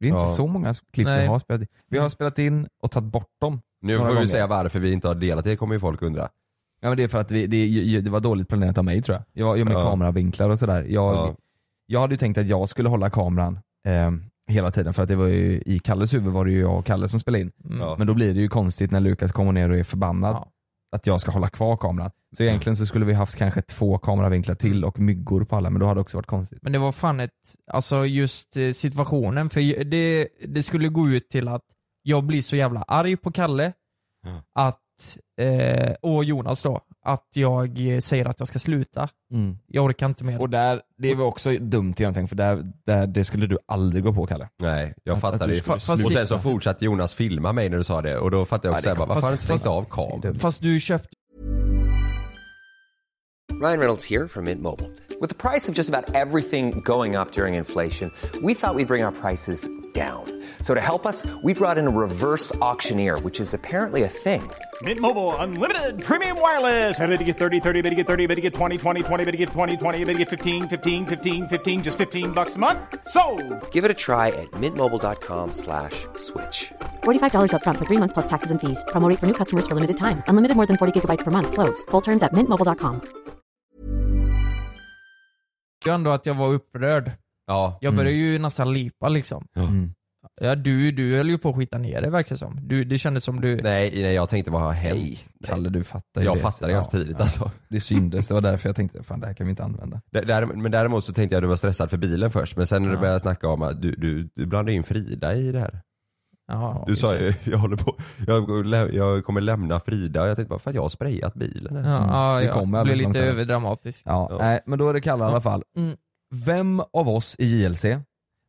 Det är inte Ja. så många klipp Nej. vi har spelat in. Vi har spelat in och tagit bort dem. Nu Några får vi gånger. säga varför vi inte har delat det, kommer ju folk undra. Ja men det är för att vi, det, det var dåligt planerat av mig tror jag. Jag, jag med Ja. kameravinklar och sådär. Jag, Ja. jag hade ju tänkt att jag skulle hålla kameran eh, hela tiden för att det var ju, i Kalles huvud var det ju jag och Kalle som spelade in. Ja. Men då blir det ju konstigt när Lukas kommer ner och är förbannad Ja. Att jag ska hålla kvar kameran. Så egentligen så skulle vi haft kanske två kameravinklar till och myggor på alla men då hade det också varit konstigt. Men det var fan ett, alltså just eh, situationen, för det, det skulle gå ut till att jag blir så jävla arg på Kalle, att, eh, och Jonas då, att jag eh, säger att jag ska sluta. Jag orkar inte mer. Och där, det var också dumt egentligen för där, där, det skulle du aldrig gå på Kalle. Nej, jag Att- fattar att det. skulle Och sen så fortsatte Jonas filma mig när du sa det och då fattade jag också Ja, såhär, är varför har du inte stängt av kameran? Fast du köpte Ryan Reynolds here from Mint Mobile. With the price of just about everything going up during inflation, we thought we'd bring our prices down. So to help us, we brought in a reverse auctioneer, which is apparently a thing. Mint Mobile unlimited premium wireless. Ready to get 30, 30, bit to get 30, bit to get 20, 20, 20, bit to get 20, 20, bit to get 15, 15, 15, 15 just 15 bucks a month. So, Give it a try at mintmobile.com slash switch. $45 upfront for three months plus taxes and fees. Promo rate for new customers for limited time. Unlimited more than 40 gigabytes per month. Slows. Full terms at mintmobile.com. ju ändå att jag var upprörd Ja. Jag började ju nästan lipa liksom. Mm. Ja, du, du höll ju på att skita ner det verkar som. Du, det kändes som du... Nej, nej jag tänkte vad har hänt? Nej, Kalle du fattar ju Jag det. fattade ganska tidigt alltså. Det syndes, det var därför jag tänkte fan det här kan vi inte använda. Där- där- Men däremot så tänkte jag att du var stressad för bilen först, men sen när du började snacka om att du, du, du blandade in Frida i det här. Ja, Du sa ju, jag håller på, jag, jag kommer lämna Frida jag tänkte bara för att jag har sprayat bilen. Ja, ja, vi ja. kommer det alldeles blev lite långt här. överdramatiskt. Ja, Ja. Nej, men då är det Kalle i alla fall. Mm. Vem av oss i JLC,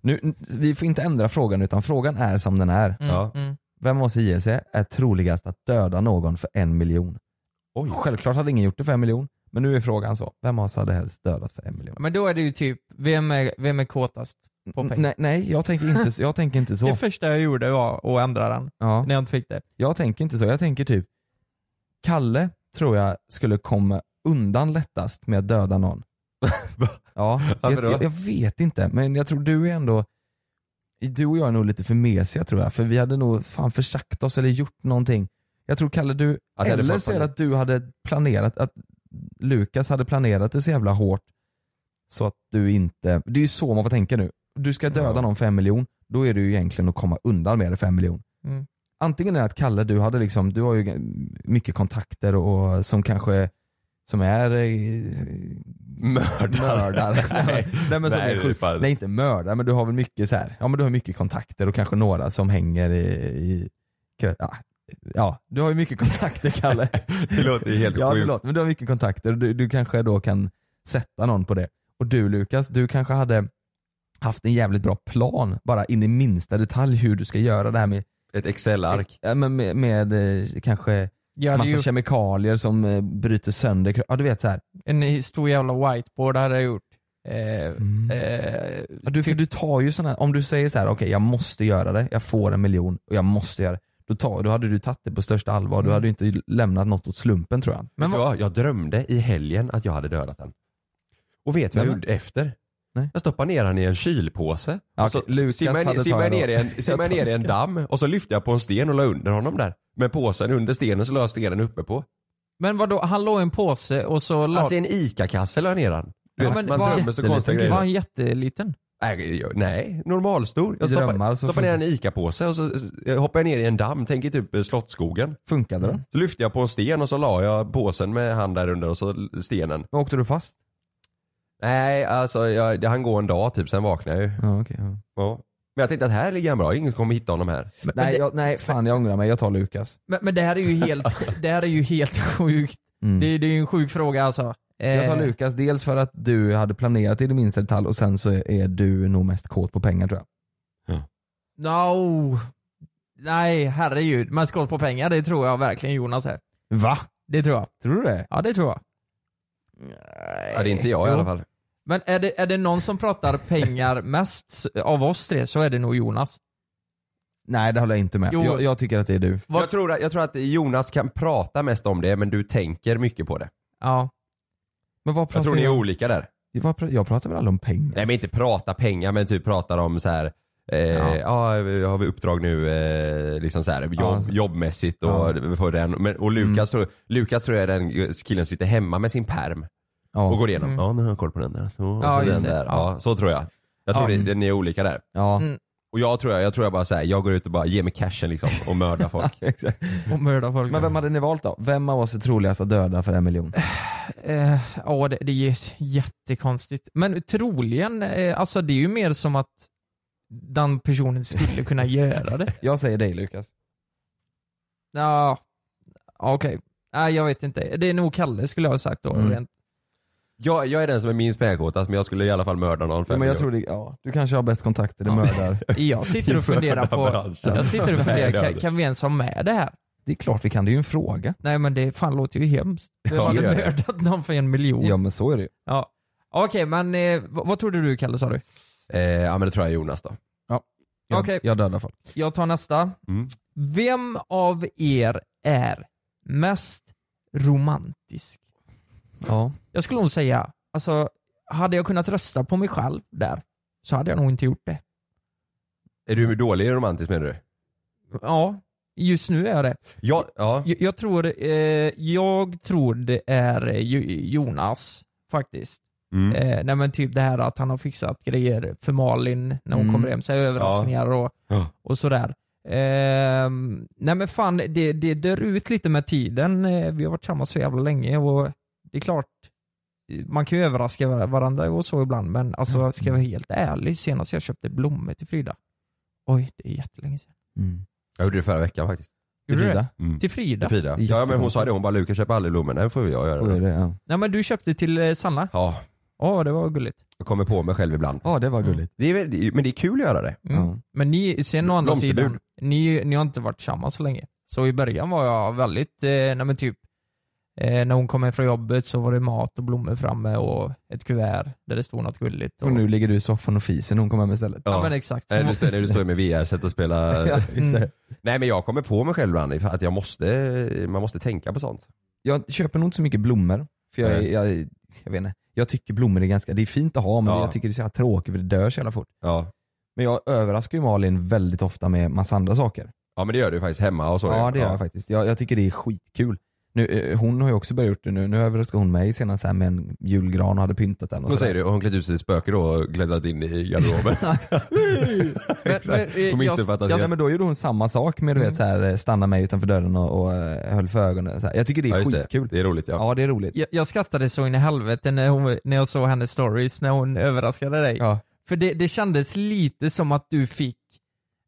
nu, vi får inte ändra frågan utan frågan är som den är. Mm, Ja. mm. Vem av oss i JLC är troligast att döda någon för en miljon? Oj. Självklart hade ingen gjort det för en miljon, men nu är frågan så. Vem av oss hade helst dödat för en miljon? Men då är det ju typ, vem är, vem är kåtast på pengar? Nej, nej jag, tänker inte, jag tänker inte Det så. första jag gjorde var att ändra den, Ja, när jag inte fick det. jag tänker inte så. Jag tänker typ, Kalle tror jag skulle komma undan lättast med att döda någon. Ja, jag, jag, jag vet inte, men jag tror du är ändå Du och jag är nog lite för mesiga tror jag, för vi hade nog fan försagt oss eller gjort någonting. Jag tror Kalle du, Att eller så är det att du hade planerat, att Lukas hade planerat det så jävla hårt så att du inte, det är ju så man får tänka nu. Du ska döda Ja. någon för en miljon, då är det ju egentligen att komma undan med det för en miljon. Mm. Antingen är det att Kalle, du hade liksom, du har ju mycket kontakter och som kanske som är eh, Mördare. mördare. nej, nej, men som Nej, är sjuk, nej inte mördare men du har väl mycket så här. ja men du har mycket kontakter och kanske några som hänger i, i ja, ja, du har ju mycket kontakter Kalle. Det låter ju helt ja, sjukt. förlåt, men du har mycket kontakter och du, du kanske då kan sätta någon på det. Och du Lukas, du kanske hade haft en jävligt bra plan, bara in i minsta detalj hur du ska göra det här med, Ett Excel-ark. ja, men med, med eh, kanske Jag hade massa ju kemikalier som eh, bryter sönder, ja du vet så här. en stor jävla whiteboard hade jag gjort. Eh, Mm. eh, Ja, du, för typ- du tar ju sådana, om du säger så här: okej jag måste göra det, jag får en miljon och jag måste göra det. Då, tar, då hade du tagit det på största allvar, du Mm. hade ju inte lämnat något åt slumpen tror jag. men du vad, vad? Jag drömde i helgen att jag hade dödat den. Och vet du vad jag gjorde efter? Nej. Jag stoppade ner den i en kylpåse. Ja, och så Lukas simmade hade simmade ner, i en, simmade ner i en damm och så lyfte jag på en sten och la under honom där. Med påsen under stenen så la jag stenen uppe på. men vadå, han låg i en påse och så la... Alltså i en ICA-kasse la jag ner han. Du Ja, vet, men man drömmer så konstiga kille. var grejer. han jätteliten? Nej, nej, normalstor. Jag I stoppade, stoppade ner en ICA-påse och så hoppade jag ner i en damm, tänker typ eh, Slottsskogen. Funkade det? Så lyfte jag på en sten och så la jag påsen med hand där under och så stenen. Men åkte du fast? Nej, alltså jag, det hann gå en dag typ, sen vaknade jag ju. Ja, okej. ja. Ja. Men jag tänkte att här ligger han bra, ingen kommer hitta honom här. Men, Nej, det, jag, nej fan jag ångrar mig, jag tar Lukas. men, men det här är ju helt, det här är ju helt sjukt. Mm. Det, det är ju en sjuk fråga alltså. Jag tar Eh, Lukas, dels för att du hade planerat i det minsta detalj och sen så är du nog mest kåt på pengar tror jag. No. Nej, herregud. Men skott på pengar, det tror jag verkligen Jonas är. Va? Det tror jag. Tror du det? Ja, det tror jag. Ja, det är inte jag i alla fall. Men är det, är det någon som pratar pengar mest av oss tre så är det nog Jonas. Nej det håller jag inte med. Jo. Jag, jag tycker att det är du. Jag, tror att, jag tror att Jonas kan prata mest om det, men du tänker mycket på det. Ja. Men vad Jag pratar tror ni är jag, olika där. vad pra- jag pratar väl aldrig om pengar? Nej men inte prata pengar, men typ pratar om så här. Eh, Ja. ja. har vi uppdrag nu, eh, liksom så här, jobb, Ja. jobbmässigt och, Ja. den. Men, och Lukas, tror, Lukas tror jag är den killen som sitter hemma med sin perm Ja. och går igenom. Mm. Ja, nu har jag koll på den där. Så, Ja, så just den det. där. Ja. Så tror jag. Jag tror Ja. ni, ni är olika där. Ja. Mm. Och jag tror jag, jag tror jag bara säger jag går ut och bara ger mig cashen liksom och mördar folk. Exakt. Och mörda folk. Men vem hade ni valt då? Vem av oss är troligast att döda för en miljon? Eh, Ja, det, det är jättekonstigt. Men troligen, eh, alltså det är ju mer som att den personen skulle kunna göra det. Jag säger dig Lukas. Ja, okej. Nej, jag vet inte. Det är nog Kalle skulle jag ha sagt då. Mm. Rent. Jag, jag är den som är minst pengarkåtast men jag skulle i alla fall mörda någon för men jag tror det, ja, du kanske har bäst kontakter, det Ja. mördar. Jag sitter och funderar på, jag sitter och funderar, kan, kan vi ens ha med det här? Det är klart vi kan, det är ju en fråga. Nej men det fan låter ju hemskt. Vem Ja, hade mördat någon för en miljon? Ja men så är det ju. Ja. Okej, men eh, vad, vad trodde du Kalle sa du? Eh, ja men det tror jag är Jonas då. Jag, Okej. jag dödar folk. Jag tar nästa. Mm. Vem av er är mest romantisk? Ja. Jag skulle nog säga, alltså hade jag kunnat rösta på mig själv där så hade jag nog inte gjort det. Är du dålig romantisk menar du? Ja, just nu är jag det. Ja, ja. Jag, jag tror, eh, jag tror det är Jo- Jonas faktiskt. Mm. Eh, nej men typ det här att han har fixat grejer för Malin när hon Mm. kommer hem, så här överraskningar och, Ja. och sådär. Ehm, nej men fan, det, det dör ut lite med tiden. Eh, vi har varit tillsammans så jävla länge och det är klart, man kan ju överraska var- varandra och så ibland men alltså ska jag vara helt ärlig, senast jag köpte blommor till Frida, oj det är jättelänge sedan. Mm. Jag gjorde det förra veckan faktiskt. Du Frida? Mm. Till Frida? Till Frida. Ja men hon sa det, hon bara Lukas köper aldrig blommor. Nej får jag göra Får det? Ja. Nej men du köpte till eh, Sanna? Ja, Åh det var gulligt. jag kommer på mig själv ibland. ja, det var gulligt. Det är, väl- det är- men det är kul att göra det. Mm. Ja. Men ni, sen å andra Blomsterbud. sidan, ni, ni har inte varit tillsammans så länge. Så i början var jag väldigt, eh, nej men typ, eh, när hon kom hem från jobbet så var det mat och blommor framme och ett kuvert där det stod något gulligt. Och, Och nu ligger du i soffan och fiser när hon kommer hem istället. ja. men exakt. Nej, du, står- nej, du står med VR-set och spelar. Ja, just det. Mm. Nej men jag kommer på mig själv ibland att jag måste, man måste tänka på sånt. Jag köper nog inte så mycket blommor. För jag, är- Nej. jag, jag vet inte. Jag tycker blommor är ganska, det är fint att ha men Ja. jag tycker det är så jävla tråkigt för det dör så jävla fort. Ja. Men jag överraskar ju Malin väldigt ofta med massa andra saker. ja men det gör du faktiskt hemma och så. Ja det gör jag faktiskt. Jag, jag tycker det är skitkul. Nu, eh, hon har ju också börjat gjort det nu. Nu överraskade hon mig senast här med en julgran och hade pyntat den. Och sådär. säger du, och hon klätt ut sig till spöke då och klättrat in i garderoben. Men- men, eh, Hon missuppfattat Ja, helt. men då gjorde hon samma sak med du Mm. vet så här, stanna mig utanför dörren och, och eh, höll för ögonen. Så här. Jag tycker det är Ja, skitkul. det. det är roligt ja. Ja det är roligt. jag, jag skrattade så in i helvete när, hon, när jag såg hennes stories, när hon överraskade dig. Ja. För det, det kändes lite som att du fick,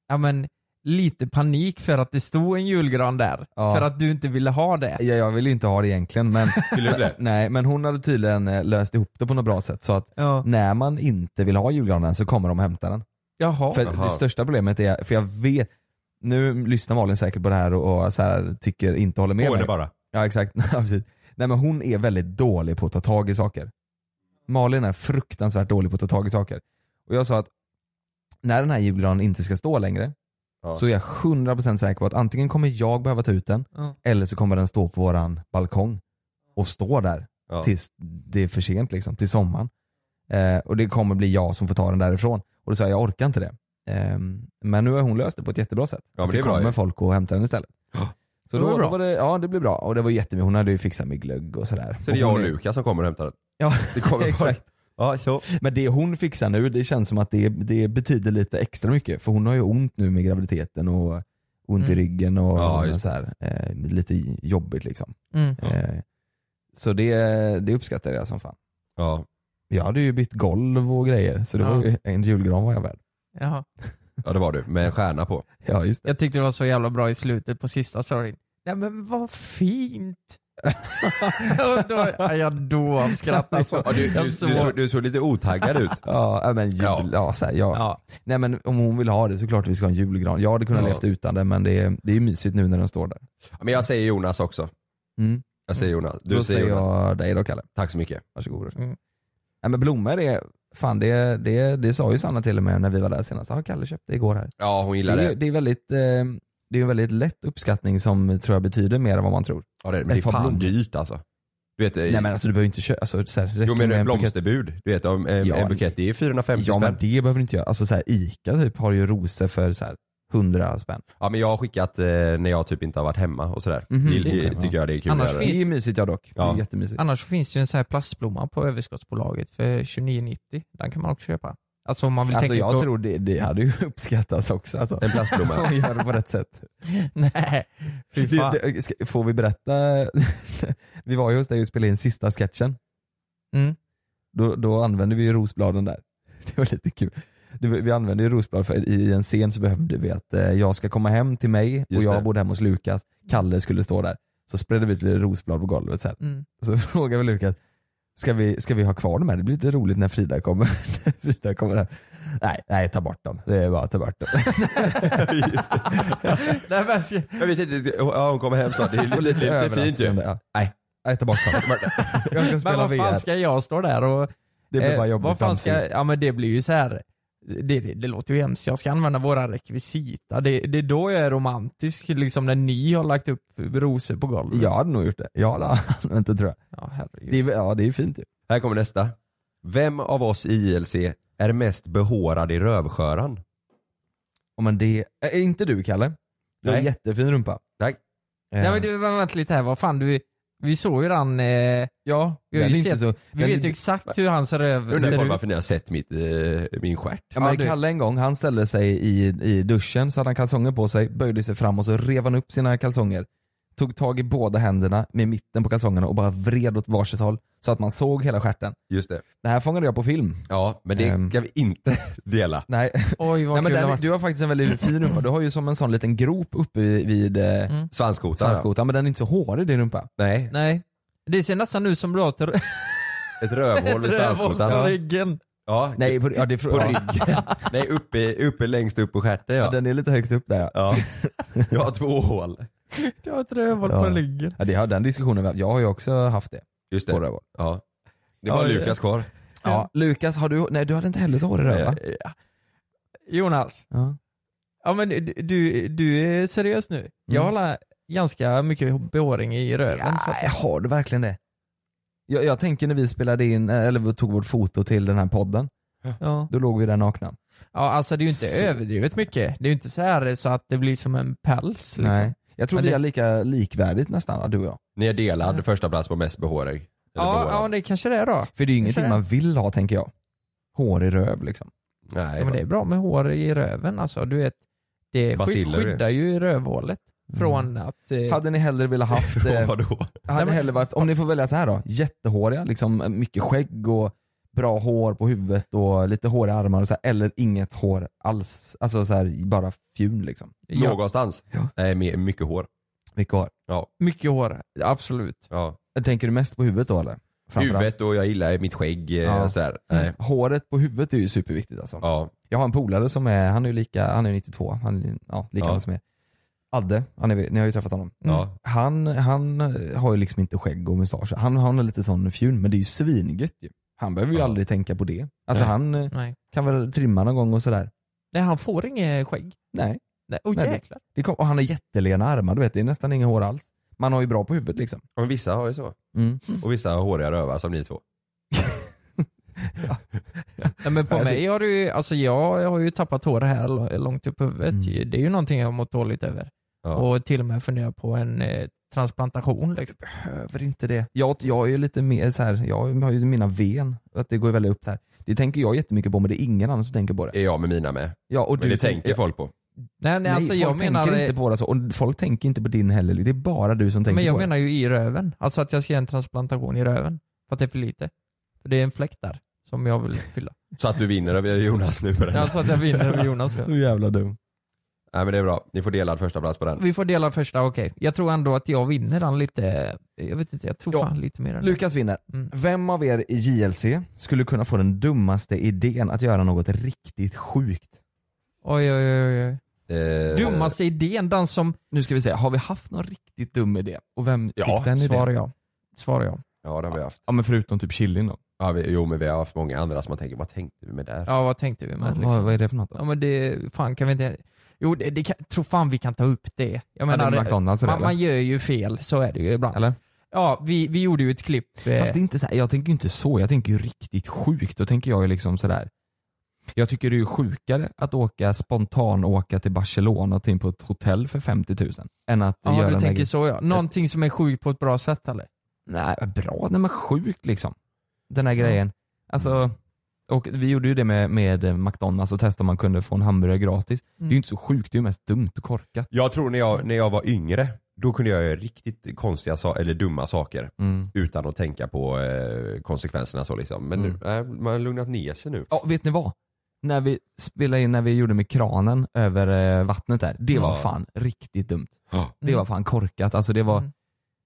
ja men, lite panik för att det stod en julgran där. Ja. För att du inte ville ha det. Ja, jag vill ju inte ha det egentligen men, Vill du det? nej, men hon hade tydligen eh, löst ihop det på något bra sätt så att Ja. när man inte vill ha julgranen så kommer de och hämtar den. Jaha. För Jaha. det största problemet är, för jag vet, nu lyssnar Malin säkert på det här och, och så här, tycker inte håller med Gå mig. det bara. Ja exakt. Nej men hon är väldigt dålig på att ta tag i saker. Malin är fruktansvärt dålig på att ta tag i saker. Och jag sa att när den här julgranen inte ska stå längre Ja. så är jag 100% säker på att antingen kommer jag behöva ta ut den Ja. eller så kommer den stå på våran balkong och stå där Ja. tills det är för sent liksom, till sommaren. Eh, och det kommer bli jag som får ta den därifrån. Och då sa jag, jag orkar inte det. Ehm, men nu har hon löst det på ett jättebra sätt. Ja, men Att det är bra kommer ju. folk och hämtar den istället. Så Det då, bra. då var det, ja det blev bra och det var jättemycket, hon hade ju fixat med glögg och sådär. Så det är jag och Lukas som kommer och hämtar den. Ja, Det kommer exakt. Ja, så. Men det hon fixar nu, det känns som att det, det betyder lite extra mycket. För hon har ju ont nu med graviditeten och ont i Mm. ryggen och, Ja, och så här, eh, lite jobbigt liksom. Mm. Eh, så det, det uppskattar jag som fan. Ja. Jag hade ju bytt golv och grejer så det Ja. var ju en julgran var jag värd. Jaha. ja, det var du. Med en stjärna på. Ja just det. Jag tyckte det var så jävla bra i slutet på sista storyn. Nej men vad fint! Då, ja, jag av skratt alltså. Ja, du, du, du, såg- du såg lite otaggad ut. Ja men jul, ja. Ja. så här, ja. Ja. Nej men om hon vill ha det så klart vi ska ha en julgran. Jag hade kunnat Ja. levt utan det men det är, det är mysigt nu när den står där. Men jag säger Jonas också. Mm. Jag säger Jonas. Du Då säger Jonas. jag dig då Kalle. Tack så mycket. Varsågod. Mm. Nej men blommor är, fan det, det, det sa ju Sanna till och med när vi var där senast. Ja Kalle köpte igår här. Ja, hon Det gillar är, det. det är väldigt, eh, det är en väldigt lätt uppskattning som tror jag betyder mer än vad man tror. Ja, det är, men det är fan blommor. dyrt alltså. Du vet, Nej men alltså du behöver inte köpa, alltså, så här, jo men en bukett. blomsterbud. Du vet, om en, Ja, en bukett det är 450 Ja spänn. men det behöver du inte göra. Alltså så här, Ica typ har ju rosor för så här 100 spänn. Ja men jag har skickat eh, när jag typ inte har varit hemma och sådär. Mhm, det, okej, det, tycker jag det är kul Annars att göra. finns- Det är mysigt ja dock. Det Ja. är jättemysigt. Annars finns det ju en sån här plastblomma på överskottsbolaget för 29,90. Den kan man också köpa. Alltså om man vill Alltså tänka jag på... tror det, det hade ju uppskattats också alltså. En plastblomma. Om vi gör det på rätt sätt. Nej, fy fan. det, ska, får vi berätta? vi var ju hos dig och spelade in sista sketchen. Mm. Då, då använde vi ju rosbladen där. Det var lite kul. Vi använde ju rosblad för i en scen så behövde vi att eh, jag ska komma hem till mig och Just jag det. bodde hemma hos Lukas, Kalle skulle stå där. Så spredde vi lite rosblad på golvet så. Mm. Så frågade vi Lukas, ska vi, ska vi ha kvar de här? Det blir lite roligt när Frida kommer. När Frida kommer här. Nej, nej ta bort dem. Det är bara att ta bort dem. Nej, men ska- Jag vet inte, ja, hon kommer hem snart. Det är Och lite, lite fint ju. Ja. Nej, nej ta bort dem. Jag ska Men spela vad fan VR. ska jag stå där och... Det blir bara eh, jobbigt vad fan ska. Ja men det blir ju så här. Det, det, det låter ju hemskt, jag ska använda våra rekvisita. Det, det är då jag är romantisk, liksom när ni har lagt upp rosor på golvet. Jag hade nog gjort det. Jag hade använt det tror jag. Ja, herregud. Det är, ja det är fint ju. Här kommer nästa. Vem av oss i ILC är mest behårad i rövsköran? Ja, men det, är inte du Kalle? Du har Nej. jättefin rumpa. Tack. Eh, Nej men du, vänta lite här, vad fan du... Vi såg ju den, eh, ja, vi, har ju inte sett, så- vi vet ju exakt hur hans röv Undrar ser ifall ut. varför ni har sett mitt, eh, min stjärt. Ja, men Kalle en gång, han ställde sig i, i duschen, så hade han kalsonger på sig, böjde sig fram och så rev han upp sina kalsonger. Tog tag i båda händerna med mitten på kalsongerna och bara vred åt varsitt håll så att man såg hela stjärten. Just det. Det här fångade jag på film. Ja, men det Ehm. kan vi inte dela. Nej, Oj vad Nej men kul den, varit. du har faktiskt en väldigt fin rumpa, du har ju som en sån liten grop uppe vid, eh, Mm. Svanskotan. svanskotan men den är inte så hårig din rumpa. Nej, Nej. Det ser nästan ut som du har ett ett rövhål vid svanskotan. på Ja. ryggen. Ja, Nej, på, ja, det, på ja. ryggen. Nej, uppe, uppe längst upp på stjärten Ja, ja. den är lite högt upp där ja. ja. Jag har två hål. Du har ett rövhål Ja. på ryggen. ja det har den diskussionen, jag har ju också haft det. Just det. rövhål. Ja. Det var Ja, det- Lukas kvar. Ja, Lukas, har du, nej du hade inte heller så hårig röv va? Eh, Jonas, Ja. ja men du, du, är seriös nu? Jag Mm. har ganska mycket behåring i röven. så att Nej, säga. har du verkligen det? Jag, jag tänker när vi spelade in, eller vi tog vårt foto till den här podden, Ja. då låg vi där nakna. ja, alltså det är ju inte Så- överdrivet mycket. Det är ju inte så här så att det blir som en päls liksom. Nej. Jag tror Men vi det- har lika likvärdigt nästan, du och jag. Ni är delad första plats på mest behårig. Ja, ja, det kanske det är då. För det är ju ingenting det. man vill ha tänker jag. Hår i röv liksom. Nej, Ja, men det är bra med hår i röven alltså. Du vet, det Baciller. skyddar ju rövhålet från att... Eh, Hade ni hellre velat haft eh, Vadå? hade ni hellre varit, om ni får välja så här då, jättehåriga, liksom mycket skägg och bra hår på huvudet och lite hår i armarna och så här, eller inget hår alls. Alltså så här, bara fjun liksom. ja, Någonstans? Ja. Nej, mer- mycket hår. Mycket hår. Ja. mycket hår, absolut. ja. Tänker du mest på huvudet då eller? Framförallt. Huvudet och jag gillar mitt skägg eh, Ja. sådär. Nej. Håret på huvudet är ju superviktigt alltså. Ja. Jag har en polare som är, han är ju lika, han är 92, han är ja, lika Ja. som er. Adde, han är, ni har ju träffat honom. Ja. Han, han har ju liksom inte skägg och mustasch. Han, han har lite sån fjun, men det är ju svingött ju. Han behöver ju Ja. aldrig tänka på det. Alltså Nej. han eh, Nej. kan väl trimma någon gång och sådär. Nej, han får inget skägg. Nej. Nej, oh, Nej, det- jäklar. Det kom, och han har jättelena armar, du vet det är nästan inga hår alls. Man har ju bra på huvudet liksom. Men vissa har ju så. Mm. Och vissa har håriga rövar som ni två. Ja, men på Jag mig har du ju, alltså jag, jag har ju tappat hår här långt upp på huvudet. Mm. Det är ju någonting jag har mått dåligt över. Ja. Och till och med funderat på en eh, transplantation liksom. Behöver inte det. Jag, jag är ju lite mer så här, jag har ju mina ven, att det går väldigt upp så här. Det tänker jag jättemycket på men det är ingen annan som tänker på det. är jag med mina med. Ja, och Men du det tänker folk på. Nej, nej, Nej, alltså folk jag menar, tänker inte på det så, och folk tänker inte på din heller. Det är bara du som tänker men jag på menar ju i röven. Alltså att jag ska göra en transplantation i röven. För att det är för lite. För det är en fläck där som jag vill fylla. Så att du vinner över Jonas nu på den. Alltså att jag vinner över Jonas. det. Ja. Så jävla dum. Nej men det är bra. Ni får delad första plats på den. Vi får dela första, okej. Jag tror ändå att jag vinner den lite, jag vet inte, jag tror Ja. fan lite mer än Lukas vinner. Mm. Vem av er i JLC skulle kunna få den dummaste idén att göra något riktigt sjukt? Oj oj oj oj. Eh, Dummaste idén, den som... Nu ska vi se, har vi haft någon riktigt dum idé? Och vem Ja, fick den idén? Svarar jag. Svarar jag. Ja det har vi haft. Ja men förutom typ chilin då. Ja, vi, jo men vi har haft många andra som man tänker, vad tänkte vi med där? Ja vad tänkte vi med liksom? vad är det för något då? Ja men det, fan kan vi inte... Jo det, det kan, tror fan vi kan ta upp det. Jag Ja, menar, det McDonalds man, eller? man gör ju fel, så är det ju ibland. Eller? Ja, vi, vi gjorde ju ett klipp. Fast Eh, det är inte så här, jag tänker ju inte så, jag tänker ju riktigt sjukt. Då tänker jag ju liksom sådär. Jag tycker det är ju sjukare att åka spontan åka till Barcelona och in på ett hotell för 50 000 än att ja göra du tänker så ja. Någonting som är sjukt på ett bra sätt eller? Nej, bra, nej men sjukt liksom. Den här grejen. Alltså, och vi gjorde ju det med, med McDonalds och testade om man kunde få en hamburgare gratis. Det är ju inte så sjukt, det är ju mest dumt och korkat. Jag tror när jag, när jag var yngre, då kunde jag göra riktigt konstiga sa- eller dumma saker. Mm. Utan att tänka på eh, konsekvenserna så liksom. Men Mm. nu, äh, man har lugnat ner sig nu. Ja, vet ni vad? När vi spelade in, när vi gjorde med kranen över eh, vattnet där, det var Ja. fan riktigt dumt. Ja. Det var fan korkat, alltså det var, Mm.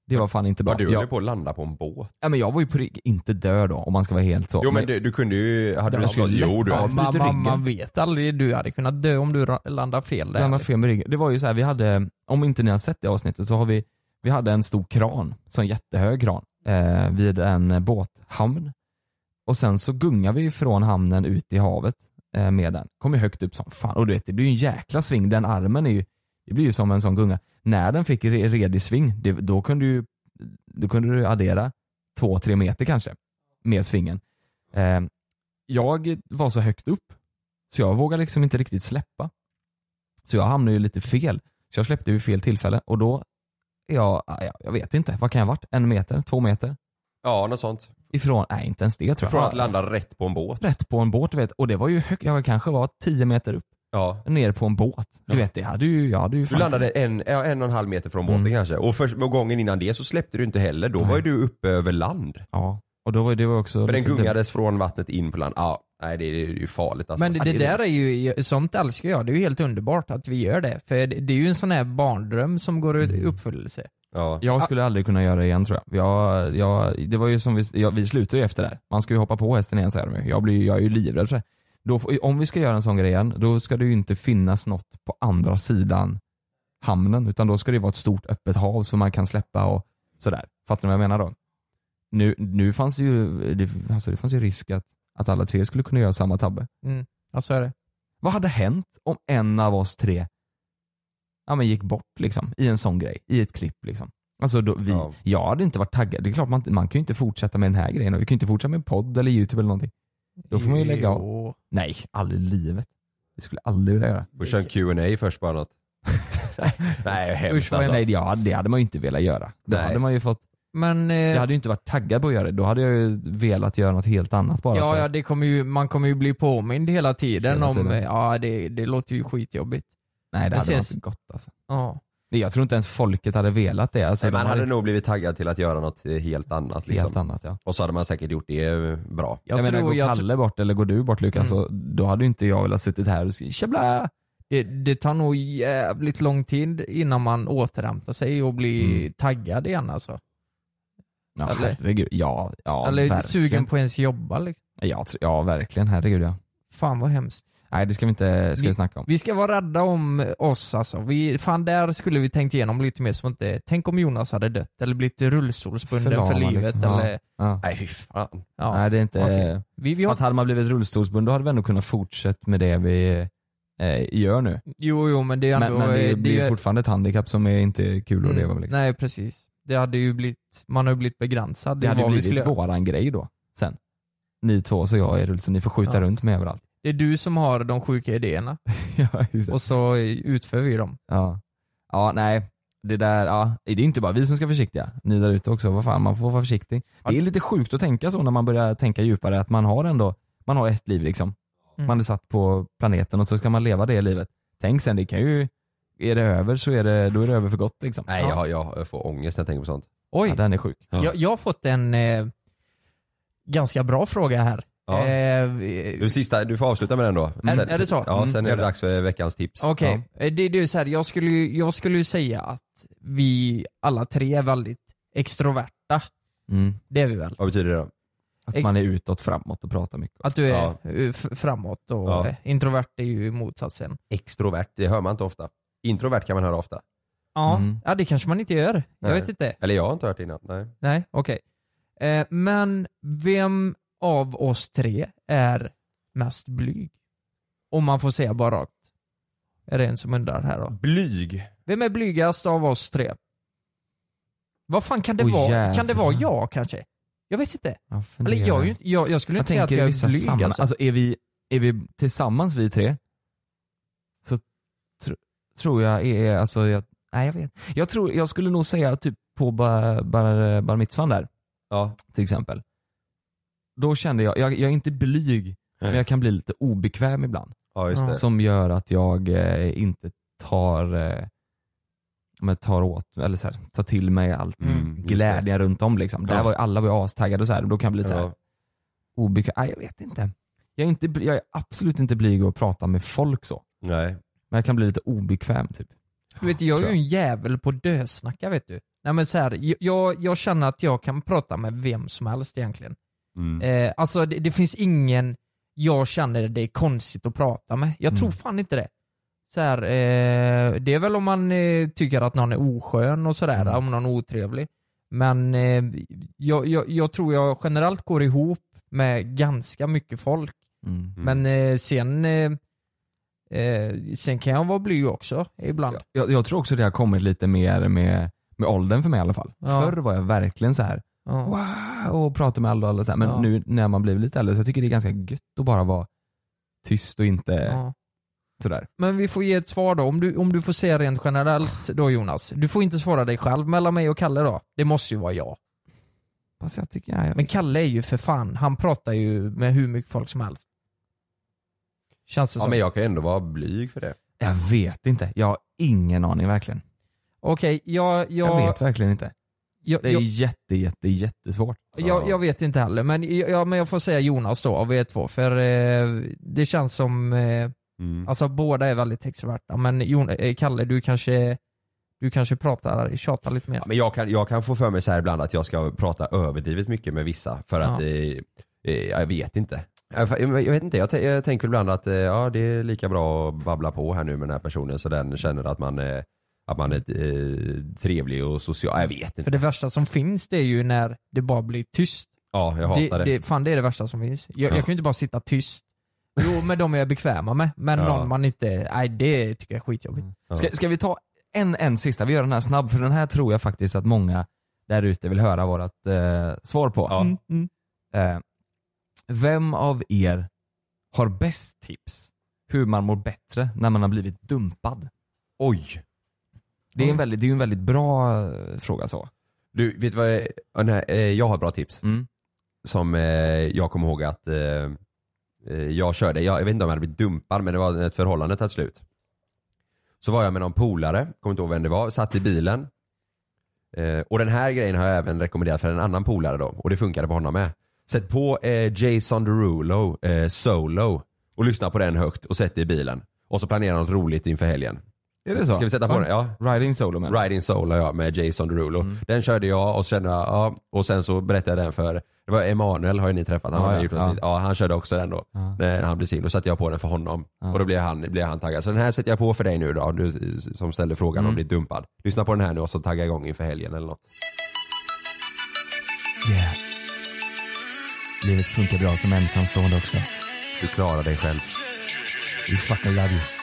Det var fan inte bra. Var du höll jag, på att landa på en båt? ja, men jag var ju på, ri- inte död då om man ska vara helt så. Jo men du, du kunde ju, hade du lätt jo du hade, man, man, man vet aldrig, du hade kunnat dö om du landar fel där. Var fel med ryggen. Det var ju så här, vi hade, om inte ni har sett det avsnittet så har vi, vi hade en stor kran, så en jättehög kran, eh, vid en båthamn. Och sen så gungar vi från hamnen ut i havet eh, med den. Kommer högt upp som fan. Och du vet, det blir ju en jäkla sving. Den armen är ju, det blir ju som en sån gunga. När den fick re- redig sving, det, då kunde du då kunde du addera två, tre meter kanske med svingen. Eh, jag var så högt upp så jag vågade liksom inte riktigt släppa. Så jag hamnade ju lite fel. Så jag släppte vid fel tillfälle och då Ja, ja, jag vet inte. Vad kan jag ha varit? En meter? Två meter? Ja, något sånt. Ifrån, nej inte ens det tror jag. Från att landa rätt på en båt. Rätt på en båt vet. Och det var ju högt, jag kanske var 10 meter upp. Ja. Ner på en båt. Du vet det hade ju, jag hade ju Du fan- landade en, ja, en och en halv meter från båten Mm. kanske. Och, först, och gången innan det så släppte du inte heller. Då var ju du uppe över land. Ja. Och då var det var också För den lite gungades från vattnet in på land. Ja, nej det är ju farligt alltså. Men det, det där är ju, sånt älskar jag. Det är ju helt underbart att vi gör det. För det, det är ju en sån här barndröm som går i Mm. uppfyllelse. Ja. Jag skulle aldrig kunna göra det igen tror jag. jag, jag det var ju som vi, jag, vi slutade ju efter det här. Man ska ju hoppa på hästen igen säger de ju. Jag, blir, jag är ju livrädd för det. Då, om vi ska göra en sån grej igen, då ska det ju inte finnas något på andra sidan hamnen. Utan då ska det vara ett stort öppet hav som man kan släppa och sådär. Fattar ni vad jag menar då? Nu, nu fanns det ju, det, alltså det fanns ju risk att, att alla tre skulle kunna göra samma tabbe. Mm. Ja, så är det. Vad hade hänt om en av oss tre ja, men gick bort liksom, i en sån grej, i ett klipp liksom? Alltså då, vi, Ja. Jag hade inte varit taggad, det är klart man, man kan ju inte fortsätta med den här grejen, vi kan ju inte fortsätta med en podd eller youtube eller någonting. Då får man ju lägga av. Nej, aldrig i livet. Det skulle jag aldrig vilja göra. Och kör en Q&A först bara något. nej, hemskt Usch, alltså. Nej, det, ja, det hade man ju inte velat göra. Då Nej. hade man ju fått, Men, eh, jag hade ju inte varit taggad på att göra det, då hade jag ju velat göra något helt annat bara ja, ja det kommer ju, man kommer ju bli påmind hela tiden Hela om, tiden. eh, ja det, det låter ju skitjobbigt. Nej det Men hade sen- varit gott alltså. Ja. Jag tror inte ens folket hade velat det. Alltså, Nej, de man hade nog blivit taggad till att göra något helt annat. Liksom. Helt annat ja. Och så hade man säkert gjort det eh, bra. Jag, Jag menar, tror går jag Kalle bort eller går du bort Lukas, Mm. så då hade ju inte jag velat suttit här och skrivit tjabla. Det, det tar nog jävligt lång tid innan man återhämtar sig och blir Mm. taggad igen alltså. Ja, Eller- herregud. Ja, ja Eller verkligen. sugen på ens jobba liksom. Ja, ja, verkligen. Herregud ja. Fan vad hemskt. Nej det ska vi inte ska vi snacka om. Vi ska vara rädda om oss alltså. Vi, fan där skulle vi tänkt igenom lite mer så inte, tänk om Jonas hade dött eller blivit rullstolsbunden för Förlamad, livet liksom. eller, Ja. Nej fy fan. ja. Nej det är inte... Okej. Vi, vi har, Fast hade man blivit rullstolsbunden då hade vi ändå kunnat fortsätta med det vi eh, gör nu. jo jo men det är ändå, Men, men det eh, blir är- fortfarande ett handikapp som är inte kul att Mm, leva med. Liksom. Nej precis. Det hade ju blivit, man har ju blivit begränsad. Det i hade ju vi blivit skulle våran grej då, sen. Ni två så jag är rullstol, ni får skjuta Ja. runt mig överallt. Det är du som har de sjuka idéerna ja, just det. och så utför vi dem. Ja. ja, nej. Det där, ja, det är inte bara vi som ska vara försiktiga. Ni där ute också, vad fan, man får vara försiktig. Det är lite sjukt att tänka så när man börjar tänka djupare, att man har ändå, man har ett liv liksom. Mm. Man är satt på planeten och så ska man leva det livet. Tänk sen, det kan ju, är det över så är det, då är det över för gott liksom. Nej Ja. jag, jag får ångest när jag tänker på sånt. Oj, Ja, den är sjuk. Ja. jag, jag har fått en eh, ganska bra fråga här. Ja. Eh, Du, sista, du får avsluta med den då. Är- är det så? Ja, Mm, sen är det dags för veckans tips. Okej, Eh, det, det är ju så här, jag skulle, ju- jag skulle ju säga att vi alla tre är väldigt extroverta. Mm. Det är vi väl? Vad betyder det då? Att man är utåt framåt och pratar mycket. Att du är Ja. eh, framåt och Ja. introvert är ju motsatsen. Extrovert, det hör man inte ofta. Introvert kan man höra ofta. Ja, Mm. ja det kanske man inte gör. Jag Nej. vet inte. Eller jag har inte hört det innan. Nej. Nej, okej. Eh, men vem av oss tre är mest blyg? Om man får säga bara rakt. Är det en som undrar här då? Blyg. Vem är blygast av oss tre? Vad fan kan det Oj, vara? Kan det vara jävlar. jag kanske? Jag vet inte. Jag Eller jag, är ju inte, jag, jag skulle Jag inte säga att jag är blyg alltså. alltså är vi, är vi tillsammans vi tre, så tr, tror jag är, alltså jag, nej jag vet Jag tror, jag skulle nog säga typ på bar, bar, bar mitzvan där, Ja. till exempel. Då kände jag, jag, jag är inte blyg, men jag kan bli lite obekväm ibland. Ja just det. Som gör att jag eh, inte tar, eh, men tar åt, eller så här, tar till mig allt Mm, just glädjen runt om liksom. Där Ja. var ju, alla var ju astaggade och så här, och då kan jag bli lite så här, Ja. obekväm, nej jag vet inte. Jag är, inte, bly- jag är absolut inte blyg att prata med folk så. Nej. Men jag kan bli lite obekväm typ. Du vet, jag är ju en jävel på dösnacka vet du. Nej men så här, jag- jag, jag känner att jag kan prata med vem som helst egentligen. Mm. Eh, alltså det, det finns ingen jag känner det är konstigt att prata med. Jag tror Mm. fan inte det. Så här, eh, det är väl om man eh, tycker att någon är oskön och sådär, Mm. om någon är otrevlig. Men eh, jag, jag, jag tror jag generellt går ihop med ganska mycket folk. Mm. Men eh, sen, eh, sen kan jag vara blyg också ibland. Jag, jag tror också det har kommit lite mer med, med åldern för mig i alla fall. Ja. Förr var jag verkligen så här Ja. wow, och pratade med alla, och alla så här. men Ja. nu när man blir lite äldre så jag tycker det är ganska gött att bara vara tyst och inte Ja. sådär. Men vi får ge ett svar då, om du, om du får säga rent generellt då Jonas. Du får inte svara dig själv, mellan mig och Kalle då. Det måste ju vara jag. Fast jag tycker, ja, jag Men Kalle är ju för fan, han pratar ju med hur mycket folk som helst. Känns det Ja som. men jag kan ändå vara blyg för det. Jag vet inte, jag har ingen aning verkligen. Okej, jag, jag, Jag vet verkligen inte. Jag, Det är jag, jätte, jätte, jättesvårt. jag, jag vet inte heller, men jag, ja, men jag får säga Jonas då av er två, för eh, det känns som, eh, Mm. alltså båda är väldigt extroverta, men Jon, eh, Kalle du kanske, du kanske pratar, tjatar lite mer. Ja, men jag kan, jag kan få för mig så här ibland att jag ska prata överdrivet mycket med vissa för att, Ja. eh, eh, jag vet inte. Jag, vet inte, jag, jag tänker ibland att eh, ja, det är lika bra att babbla på här nu med den här personen så den känner att man, att man är eh, trevlig och social. Jag vet För inte. det värsta som finns det är ju när det bara blir tyst. Ja, jag hatar det. det, fan det är det värsta som finns. Jag, Ja. jag kan ju inte bara sitta tyst. Jo med de jag är bekväma med, men Ja. någon man inte, nej det tycker jag är skitjobbigt. Ja. Ska, ska vi ta en, en sista, vi gör den här snabb för den här tror jag faktiskt att många där ute vill höra vårat eh, svar på. Ja. Mm, mm. Eh, vem av er har bäst tips hur man mår bättre när man har blivit dumpad? Oj! Det är, en Oj. väldigt, det är ju en väldigt bra eh, fråga så. Du, vet du vad jag, ja, nej, eh, jag har bra tips. Mm. Som eh, jag kommer ihåg att eh, eh, jag körde, jag, jag vet inte om jag hade blivit dumpad men det var ett förhållande tagit slut. Så var jag med någon polare, kommer inte ihåg vem det var, satt i bilen. Eh, och den här grejen har jag även rekommenderat för en annan polare då och det funkade på honom med. Sätt på eh, Jason Derulo, eh, Solo och lyssna på den högt och sätt dig i bilen. Och så planera något roligt inför helgen. Är det så? Ska vi sätta på Ja. den? Ja. Riding solo men. Riding Solo ja, med Jason Derulo. Mm. Den körde jag och kände jag, ja, och sen så berättade jag den för, det var Emanuel har ju ni träffat, han, Ja, har ja, gjort ja. ja. han körde också den då. När han blev singel, då satte jag på den för honom. Och då blev han, blev han taggad. Så den här sätter jag på för dig nu då, du som ställde frågan Mm. om bli dumpad. Lyssna på den här nu och så tagga igång inför helgen eller något. Yeah. Livet funkar bra som ensamstående också. Du klarar dig själv. We fucking love you.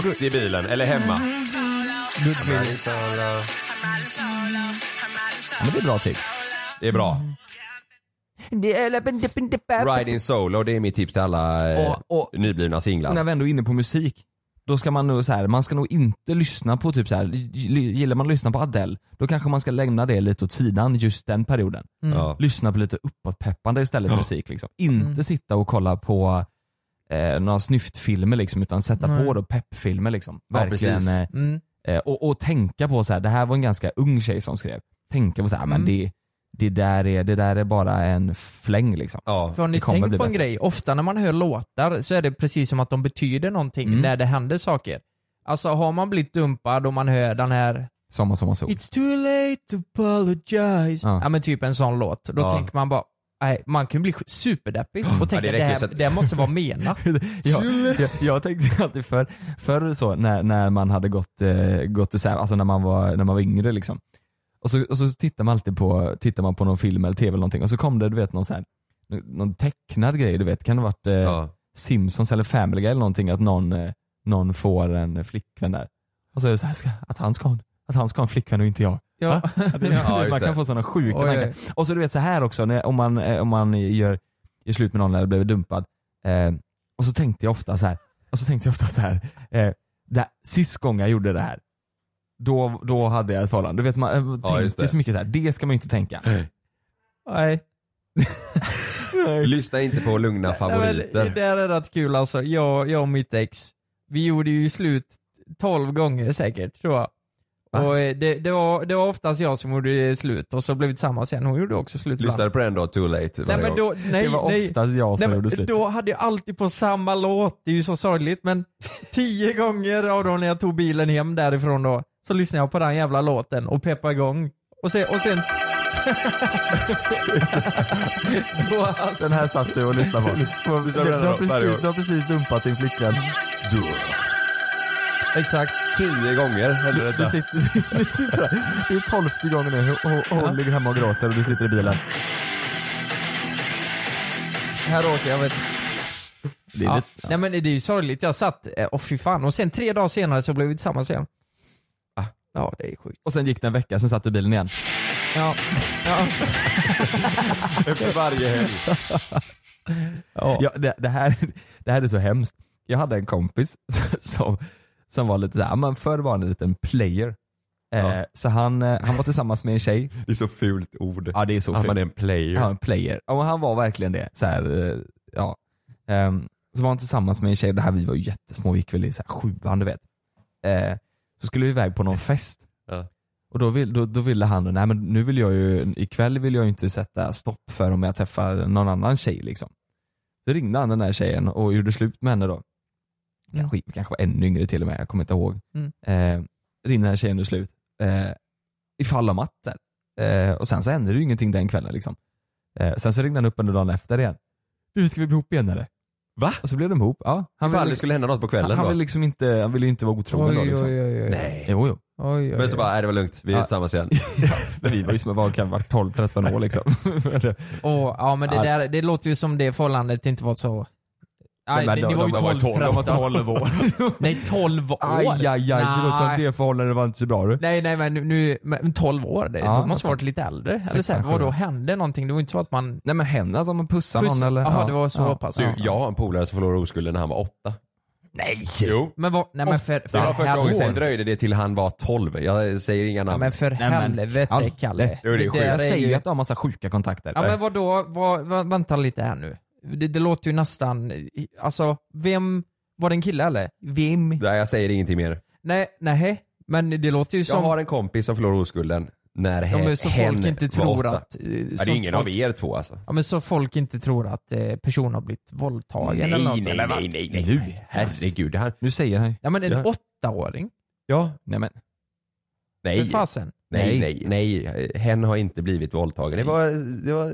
Högt i bilen, eller hemma. Men det är bra tips. Det är bra. Riding Solo, det är mitt tips till alla eh, Och- och- nyblivna Och singlar. när vi ändå är inne på musik, då ska man nog så här, man ska nog inte lyssna på typ så här, gillar man att lyssna på Adele, då kanske man ska lämna det lite åt sidan just den perioden. Mm. Ja. Lyssna på lite uppåtpeppande istället Ja. musik liksom. Inte Mm. sitta och kolla på eh, några snyftfilmer liksom, utan sätta Nej. på då peppfilmer liksom. Ja, Verkligen. eh, Mm. eh, och, och tänka på så här, det här var en ganska ung tjej som skrev. Tänka på så här, men Mm. det, det, där är, det där är bara en fläng liksom. Ja. För har ni Det kommer tänkt bli på en bättre. grej? Ofta när man hör låtar så är det precis som att de betyder någonting Mm. när det händer saker. Alltså har man blivit dumpad och man hör den här Sommar, sommar, sol. It's too late to apologize. Ja. Ja, men typ en sån låt. Då Ja. tänker man bara, nej, man kan bli superdeppig och tänka det det, räcker här, det här måste vara menat. jag, jag, jag tänkte alltid för, förr så när, när man hade gått, eh, gått isär, alltså när man var, när man var yngre liksom. Och så, och så tittar man alltid på, tittar man på någon film eller tv eller någonting och så kom det du vet någon så här, någon tecknad grej du vet, kan det ha varit eh, Ja. Simpsons eller Family Guy eller någonting att någon, eh, någon får en flickvän där. Och så är det så här, ska, att, han ska, ha en- att han ska ha en flickvän och inte jag. Ja. Ja, man kan få sådana sjuka Oj, tankar. oj. Och så du vet så här också, när, om man, eh, om man gör, gör slut med någon eller blivit dumpad. Eh, och så tänkte jag ofta så här, och så tänkte jag ofta så här, eh, det, sist gången jag gjorde det här, då, då hade jag ett förhållande. Du vet man eh, Ja, tänkte det. så mycket så här, det ska man ju inte tänka. Nej. Lyssna inte på lugna Nej, men favoriter. Det är rätt kul alltså. Jag, jag och mitt ex, vi gjorde ju slut 12 gånger säkert tror jag. Och eh, det, det, var, det var oftast jag som gjorde slut och så blev vi tillsammans sen. Hon gjorde också slut. Lyssnade på den då, Too Late? Nej men då, nej, det var nej. oftast jag som Nej, gjorde slut. då hade jag alltid på samma låt, det är ju så sorgligt men tio gånger av dem när jag tog bilen hem därifrån då, så lyssnade jag på den jävla låten och peppade igång. Och sen, och sen Den här satt du och lyssnade på. Har precis, du har precis dumpat din flickvän. Exakt. Tio gånger hände Du detta. sitter, du sitter där. Det är tolfte gången nu och, och hon ligger hemma och gråter och du sitter i bilen. Här åker jag vet. Det är Ja. lite, Nej men det är ju sorgligt, jag satt, eh, åh fy fan, och sen tre dagar senare så blev vi tillsammans igen. Ah. Ja det är sjukt. Och sen gick det en vecka, sen satt du i bilen igen. Ja. ja. Efter varje helg. Ja, det, det, här, det här är så hemskt. Jag hade en kompis som, som var lite såhär, men förr var han en liten player. Eh, så han, eh, han var tillsammans med en tjej. Det är så fult ord. Ja det är så fult. man är en player. Ja, en player. Ja, men han var verkligen det. Så här, eh, ja. Ehm, så var han tillsammans med en tjej, det här vi var ju jättesmå, vi gick väl i så här sjuan du vet. Eh, så skulle vi iväg på någon fest. Ja. Och då, vill, då, då ville han, nej men nu vill jag ju, ikväll vill jag ju inte sätta stopp för om jag träffar någon annan tjej liksom. Så ringde han den där tjejen och gjorde slut med henne då. Kanske, kanske var ännu yngre till och med, jag kommer inte ihåg. Mm. Eh, ringde den här tjejen och slut. Eh, I fall om att där. Eh, och sen så hände det ju ingenting den kvällen liksom. Eh, sen så ringde han upp under dagen efter igen. Du ska vi bli ihop igen eller? Va? Och så blev de ihop. Ja, han Ifall ville- det skulle hända något på kvällen han, han då? ville liksom inte, han ville ju inte vara otrogen då Oj, liksom. oj, oj, oj. Nej. Jo, jo. Oj, oj, Men så bara, nej det var lugnt, vi är Ja. tillsammans igen. Men vi var ju som, vad kan varit 12-13 år liksom. Åh, ja men det Ja. där, det låter ju som det förhållandet inte var så... Nej, det, de- ni var ju de var 12, 12, de var 13. 12 år. Nej 12 år? Aj, aj, aj, det låter som Nej. det förhållandet var inte så bra du. Nej nej men nu- men 12 år, det, Ja, de måste något varit lite äldre. Eller så, Sexan, vad då sjuan. hände någonting? Det var inte så att man... Nej men hände att man pussade Puss- någon eller? Jaha, Ja. det var så ja. pass. Du, jag har en polare som förlorade oskulden när han var åtta. Nej! Jo. Men vad, nej men för, för Det var första gången, sen helvete. dröjde det till han var 12. Jag säger inga Ja, namn. men för Nej, men- helvete Ja, Kalle. Det är där sjukt. Jag säger ju- att de har massa sjuka kontakter. Ja men vadå, vad, vad, vänta lite här nu. Det, det låter ju nästan, alltså vem, var det en kille eller? Vem? Nej, jag säger ingenting mer. Nej, nej, men det låter ju Jag som... har en kompis som förlorade oskulden när ja, men så hen folk inte tror att... eh, Ja, det är ingen folk, av er två alltså. Ja men så folk inte tror att eh, personen har blivit våldtagen eller något. nej, eller nej, vad? nej, nej, Nu? nej. Herregud, det här... Nu säger han. Ja men en Ja. åttaåring? Ja. Nej men. Nej. fasen. Nej, nej, nej. Hen har inte blivit våldtagen. Det var, det var,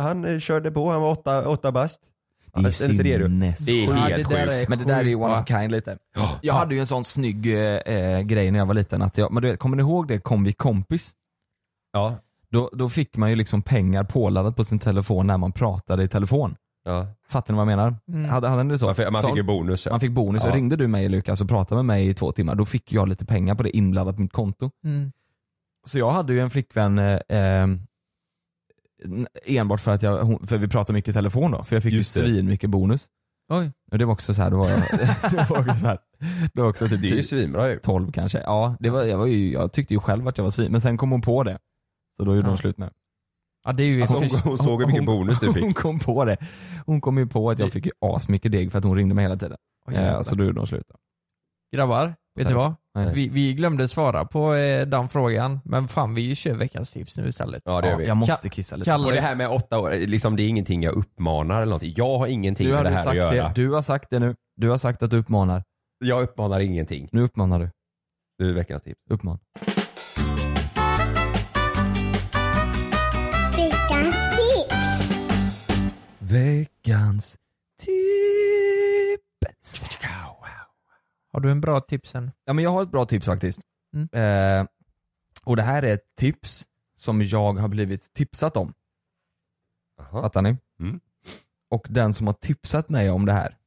han körde på, han var åtta, åtta bast. Det är sinnessjukt. Det är Ja, helt det där sjukt. är Men det där är ju one of kind lite. Jag hade ju en sån snygg eh, eh, grej när jag var liten att jag, men du vet, kommer ni ihåg det kom vi kompis? Ja. Då, då fick man ju liksom pengar påladdat på sin telefon när man pratade i telefon. Ja. Fattar ni vad jag menar? Mm. Hade, hade ni det så? Man fick, man så fick ju bonus. Ja. man fick bonus, Ja. och ringde du mig Lukas och pratade med mig i två timmar, då fick jag lite pengar på det inbladdat på mitt konto. Mm. Så jag hade ju en flickvän eh, eh, enbart för att jag, hon, för vi pratade mycket i telefon då, för jag fick Just ju svin mycket bonus. Oj. Och det var också så här, var det var också så här, det var också typ Det är ju 10, svinbra ju. 12 kanske. Ja, det var, jag, var ju, jag tyckte ju själv att jag var svin, men sen kom hon på det. Så då gjorde Ja. de slut med det. Ja det är ju... Alltså, hon, hon såg hur mycket bonus du fick. Hon kom på det. Hon kom ju på att jag fick ju asmycket deg för att hon ringde mig hela tiden. Oj, eh, så då gjorde de slut. Grabbar, vet ni vad? Vi, vi glömde svara på eh, den frågan, men fan vi kör veckans tips nu istället. Ja det gör vi. jag måste kissa lite. Kalle- Och det här med åtta år, liksom, det är ingenting jag uppmanar eller någonting. Jag har ingenting med det här att sagt göra. det, du har sagt det nu. Du har sagt att du uppmanar. Jag uppmanar ingenting. Nu uppmanar du. Du veckans tips. Uppman. Veckans tips. Har du en bra tipsen? Ja men jag har ett bra tips faktiskt. Mm. Eh, och det här är ett tips som jag har blivit tipsat om. Jaha. Fattar ni? Mm. Och den som har tipsat mig om det här,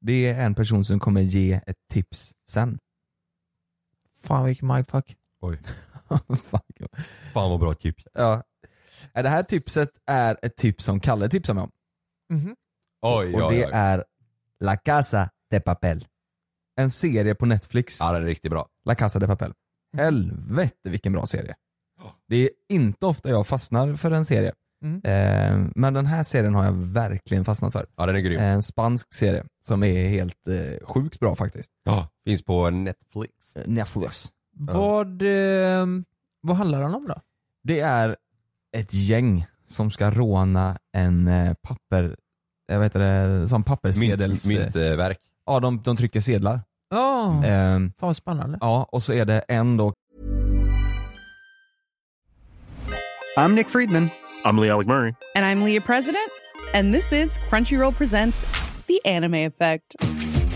det är en person som kommer ge ett tips sen. Fan vilken mindfuck. Fuck. Fan vad bra tips. ja. Det här tipset är ett tips som Kalle tipsar mig om. Mhm. Oj, Och oj, det oj. är La Casa de Papel. En serie på Netflix. Ja den är riktigt bra. La Casa de Papel. Helvete vilken bra serie. Det är inte ofta jag fastnar för en serie. Mm. Eh, men den här serien har jag verkligen fastnat för. Ja den är grym. En spansk serie som är helt eh, sjukt bra faktiskt. Ja, finns på Netflix. Eh, Netflix. Vad, eh, vad handlar den om då? Det är ett gäng som ska råna en eh, papper, jag vet det, som papperssedels... Mynt, myntverk. Ja, de, de trycker sedlar. Ja, Ehm, fan vad spännande. ja, och så är det en då I'm Nick Friedman. I'm Lee Alec Murray. And I'm Leah President, and this is Crunchyroll Presents The Anime Effect.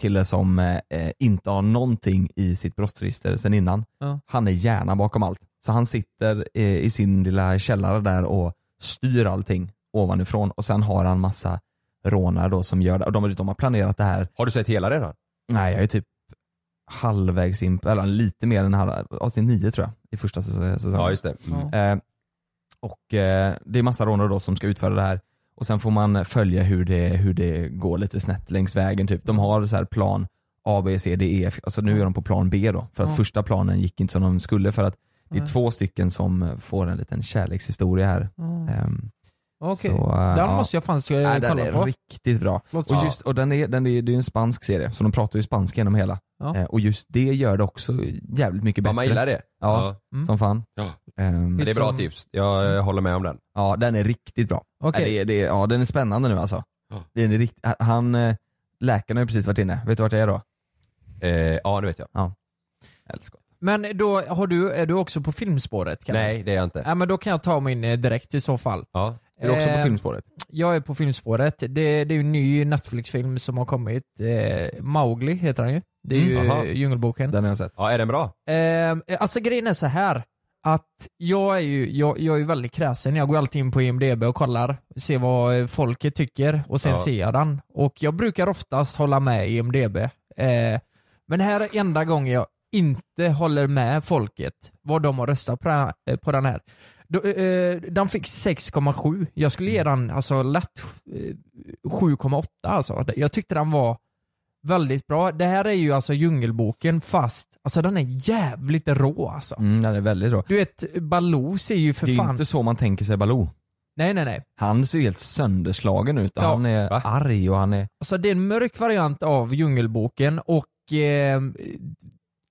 kille som eh, eh, inte har någonting i sitt brottsregister sen innan. Ja. Han är hjärnan bakom allt. Så han sitter eh, i sin lilla källare där och styr allting ovanifrån och sen har han massa rånare då som gör det. Och de, de har planerat det här. Har du sett hela redan? Nej jag är typ halvvägs in, eller lite mer än halv, avsnitt nio tror jag i första säs- säsongen. Ja, just det. Mm. Eh, och eh, det är massa rånare då som ska utföra det här och sen får man följa hur det, hur det går lite snett längs vägen typ. De har så här plan A, B, C, D, E. Alltså nu är de på plan B då. För att Ja. första planen gick inte som de skulle för att det är Nej. två stycken som får en liten kärlekshistoria här. Ja. Ehm, Okej, så, eh, den ja. måste jag fan ska Nej, den kolla är på. riktigt bra. Låter- Och, just, och den är, den är, det är en spansk serie, så de pratar ju spanska genom hela. Ja. Eh, och just det gör det också jävligt mycket Ja, bättre. man gillar det. Ja, Mm. som fan. Ja. Men det är bra som- tips. Jag eh, håller med om den. Ja, den är riktigt bra. Ja, det, det, ja, den är spännande nu alltså. Ja. Den är rikt, han, läkaren har ju precis varit inne, vet du vart det är då? Eh, ja, det vet jag. Ja. Älskar. Men då har du, är du också på filmspåret? Kalle? Nej, det är jag inte. Ja, men då kan jag ta min direkt i så fall. Ja. Är du också på Eh, filmspåret? Jag är på filmspåret. Det, det är ju en ny Netflix-film som har kommit. Eh, Mowgli heter han ju. Det är ju Mm, aha. eh, Djungelboken. Den har jag sett. Ja, är den bra? Eh, alltså grejen är så här att jag är ju jag, jag är ju väldigt kräsen. Jag går alltid in på IMDB och kollar, ser vad eh, folket tycker och sen Ja. ser jag den. Och jag brukar oftast hålla med IMDB. Eh, men det här är enda gången jag inte håller med folket, vad de har röstat på, den här- den. Då, eh, den fick 6,7. Jag skulle ge den alltså lätt eh, 7,8 alltså. Jag tyckte den var väldigt bra. Det här är ju alltså Djungelboken fast, alltså den är jävligt rå alltså. Mm, den är väldigt bra. Du vet, Baloo ser ju för Det är fan... inte så man tänker sig Baloo. Nej nej nej. Han ser ju helt sönderslagen ut och Ja. han är Va? arg och han är... Alltså det är en mörk variant av Djungelboken och eh,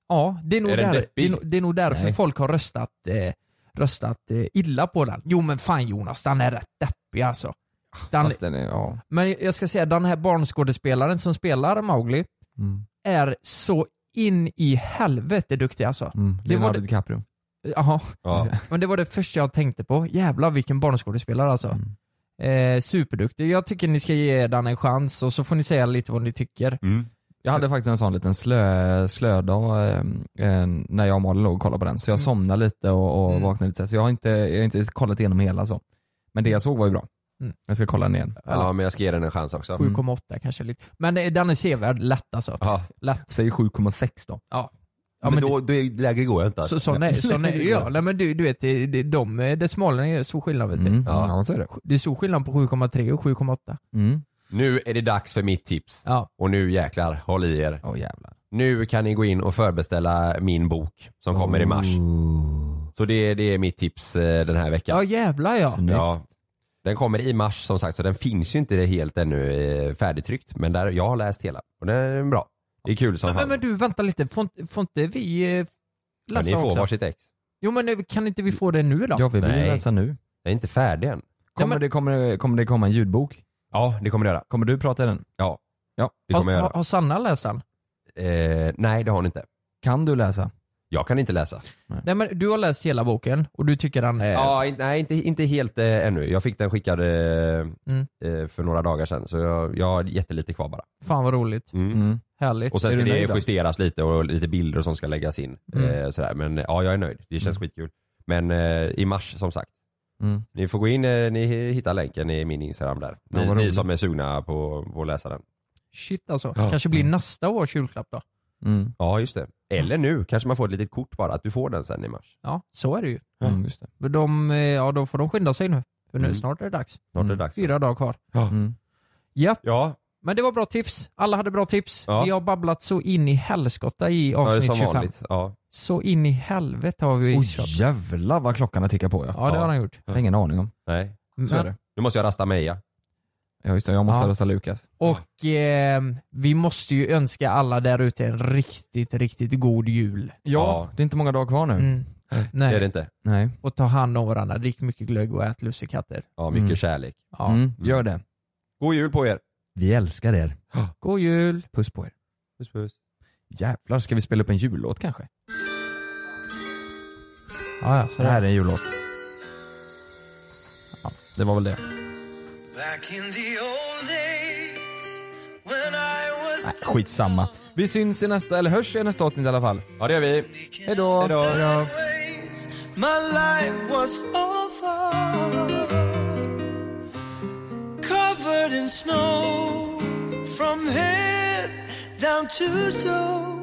ja, det är nog, Är där, det är, det är nog därför Nej. folk har röstat, eh, röstat eh, illa på den. Jo men fan Jonas, den är rätt deppig alltså. Den, Fast den är, ja. men jag ska säga, den här barnskådespelaren som spelar Mowgli Mm. är så in i helvete duktig alltså. Mm. Det var Leonardo det- DiCaprio. Jaha, Ja. men det var det första jag tänkte på. Jävlar vilken barnskådespelare alltså. Mm. Eh, superduktig. Jag tycker ni ska ge den en chans och så får ni säga lite vad ni tycker. Mm. Jag hade faktiskt en sån liten slö, slödag eh, eh, när jag och Malin låg och kollade på den, så jag Mm. somnade lite och, och Mm. vaknade lite så jag har, inte, jag har inte kollat igenom hela så. Men det jag såg var ju bra. Mm. Jag ska kolla den igen. Ja, men jag ska ge den en chans också. 7,8 kanske lite. Men eh, den är sevärd, lätt alltså. Ja. Lätt. Säg 7,6 då. Ja. Ja, men då, det, lägre går jag inte. Så, sån är, sån är ja. Nej men du, du vet, det, det, de eh, decimalerna är stor skillnad vet du. Mm. Ja. Ja, så är det. Det är stor skillnad på 7,3 och 7,8. Mm. Nu är det dags för mitt tips. Ja. Och nu jäklar, håll i er. Åh jävlar. Nu kan ni gå in och förbeställa min bok som kommer i mars. Så det, det är mitt tips eh, den här veckan. Ja jävlar ja. Snyggt. Ja. Den kommer i mars som sagt så den finns ju inte helt ännu eh, färdigtryckt men där, jag har läst hela och den är bra. Det är kul som Men, fan. men, men du, vänta lite. Får, inte- får inte vi eh, läsa ni får också? varsitt ex. Jo men kan inte vi få det nu då? Ja, vi vill Nej. läsa nu. Jag är inte färdig än. Kommer, men- det, kommer, kommer det komma en ljudbok? Ja, det kommer det göra. Kommer du prata i den? Ja. Ja. Det kommer har, jag har, har Sanna läst den? göra. Eh, nej, det har ni inte. Kan du läsa? Jag kan inte läsa. Nej men du har läst hela boken och du tycker den är... Ja, in, nej inte, inte helt eh, ännu. Jag fick den skickad eh, Mm. eh, för några dagar sedan så jag, jag har jättelite kvar bara. Fan vad roligt. Mm. Mm. Härligt. Och sen Är ska det nöjd då? justeras lite och lite bilder och sånt ska läggas in. Mm. Eh, sådär. Men ja, jag är nöjd. Det känns skitkul. Men eh, i mars som sagt. Mm. Ni får gå in, eh, ni hittar länken i min instagram där. Ja, Ni, vad ni som är sugna på, på att läsa den. Shit alltså. Ja. Kanske blir nästa års julklapp då. Mm. Ja just det. Eller nu, kanske man får ett litet kort bara, att du får den sen i mars. Ja, så är det ju. Mm, just det. Men De, eh, ja då får de skynda sig nu. För nu Mm. snart är det dags. Snart är det dags. Fyra dagar kvar. Ja. Mm. Ja. Ja, Men det var bra tips. Alla hade bra tips. Ja. Vi har babblat så in i helskotta i ja det är avsnitt som 25. vanligt. Ja. Så in i helvete har vi Oj kört. jävlar vad klockan har tickat på ja. Ja det har han gjort. Jag har ingen aning om. Nej. Så är det. Nu måste jag rasta Meja. Ja just det, jag måste Ja. rösta Lukas. och eh, vi måste ju önska alla där ute en riktigt, riktigt god jul. Ja, det är inte många dagar kvar nu. Mm. Det Nej. är det inte. Nej. Och ta hand om varandra, drick mycket glögg och ät lussekatter. Ja, mycket Mm. kärlek. Ja. Mm, gör det. God jul på er. Vi älskar er. God jul! Puss på er. Puss puss. Jävlar, ska vi spela upp en jullåt kanske? Ja, ja, så Det här är en jullåt. Ja, det var väl det. Back in the old days when I was Nej, skitsamma. Vi syns i nästa, eller hörs i nästa avsnitt i alla fall. Ja det gör vi. Hejdå! Hejdå. ways, my life was over. Covered in snow from head down to toe.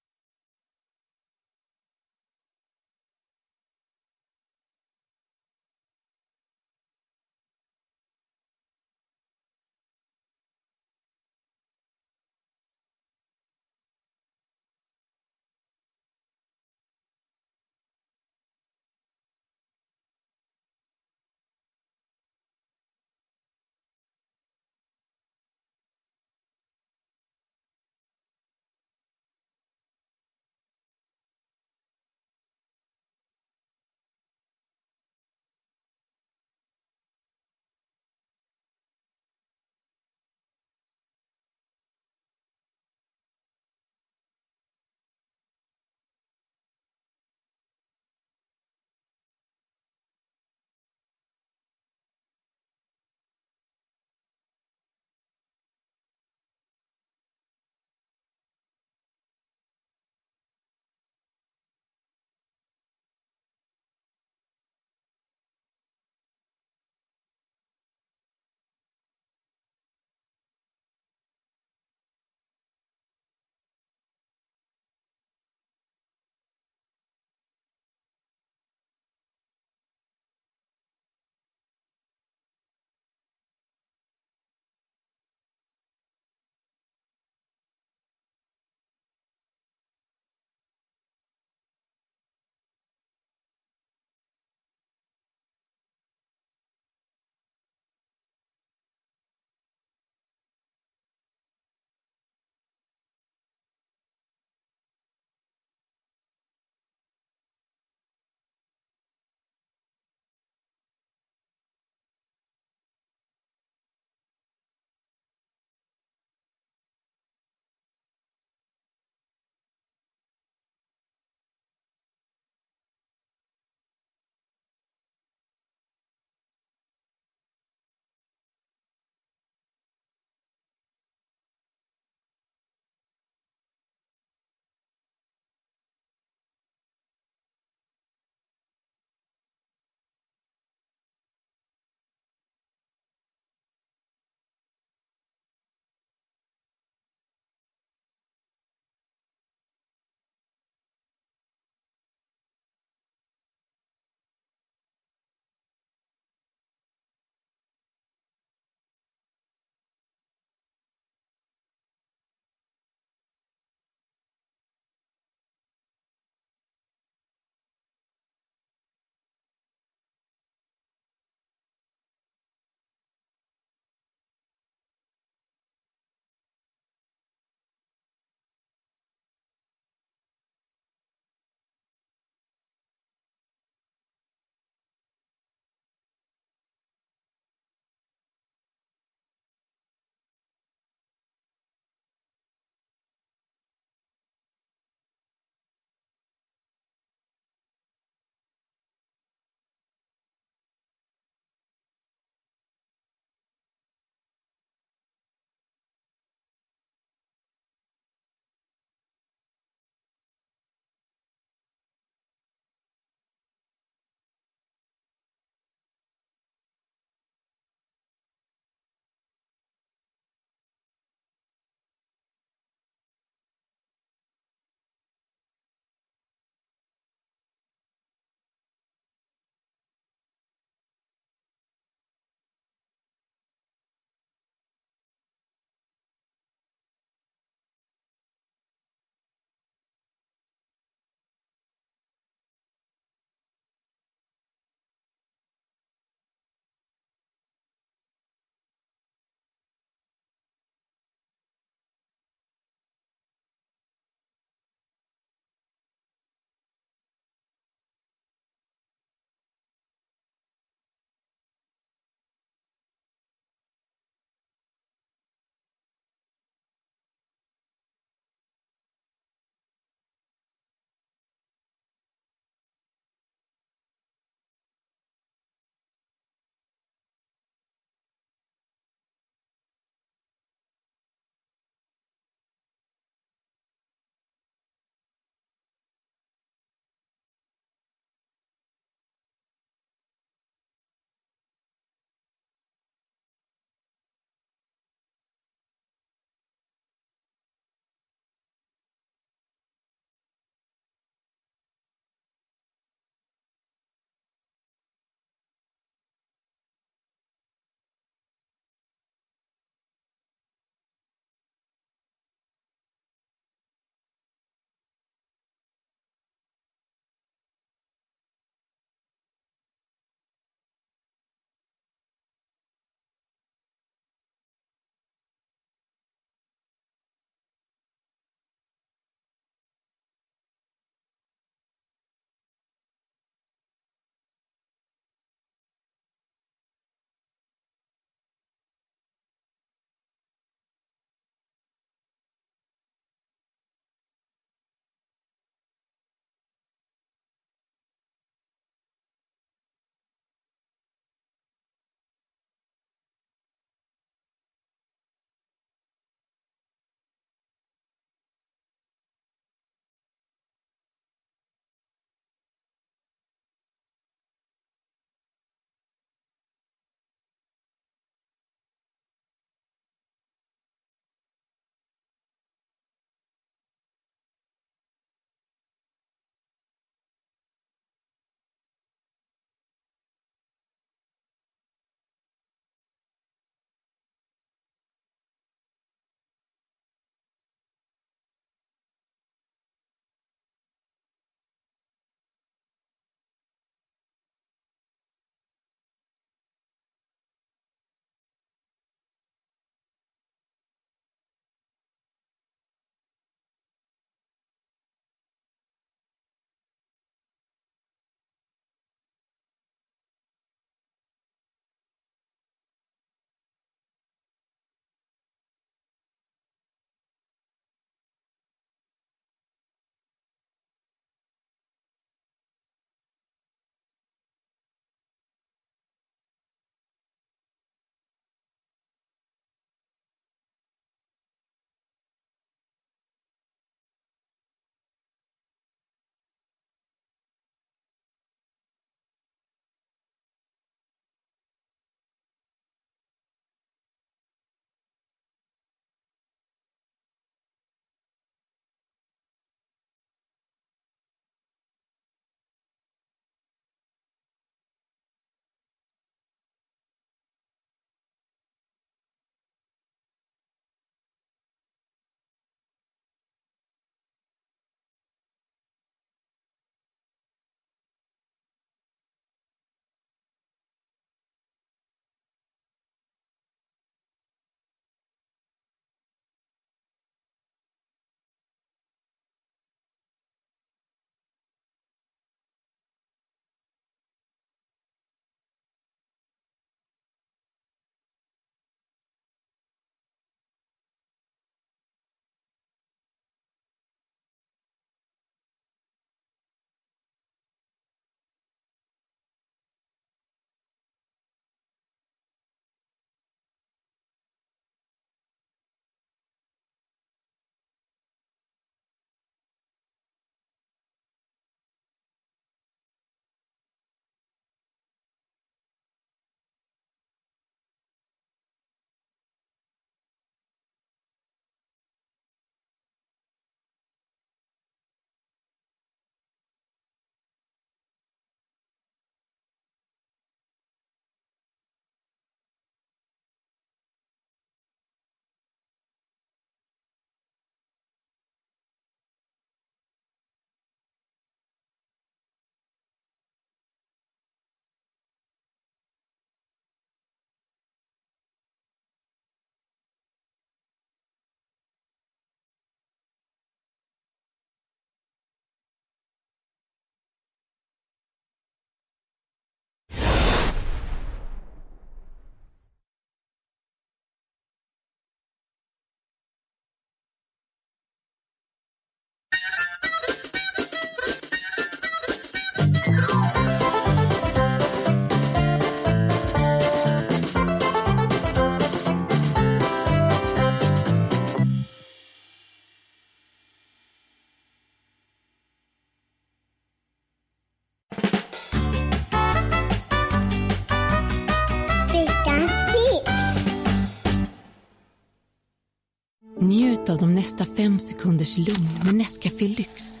Njut av de nästa fem sekunders lugn med Nescafé Lyx.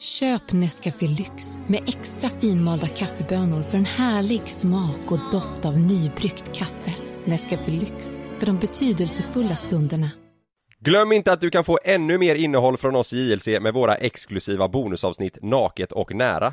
Köp Nescafé Lyx med extra finmalda kaffebönor för en härlig smak och doft av nybryggt kaffe. Nescafé Lyx, för de betydelsefulla stunderna. Glöm inte att du kan få ännu mer innehåll från oss i JLC med våra exklusiva bonusavsnitt Naket och nära.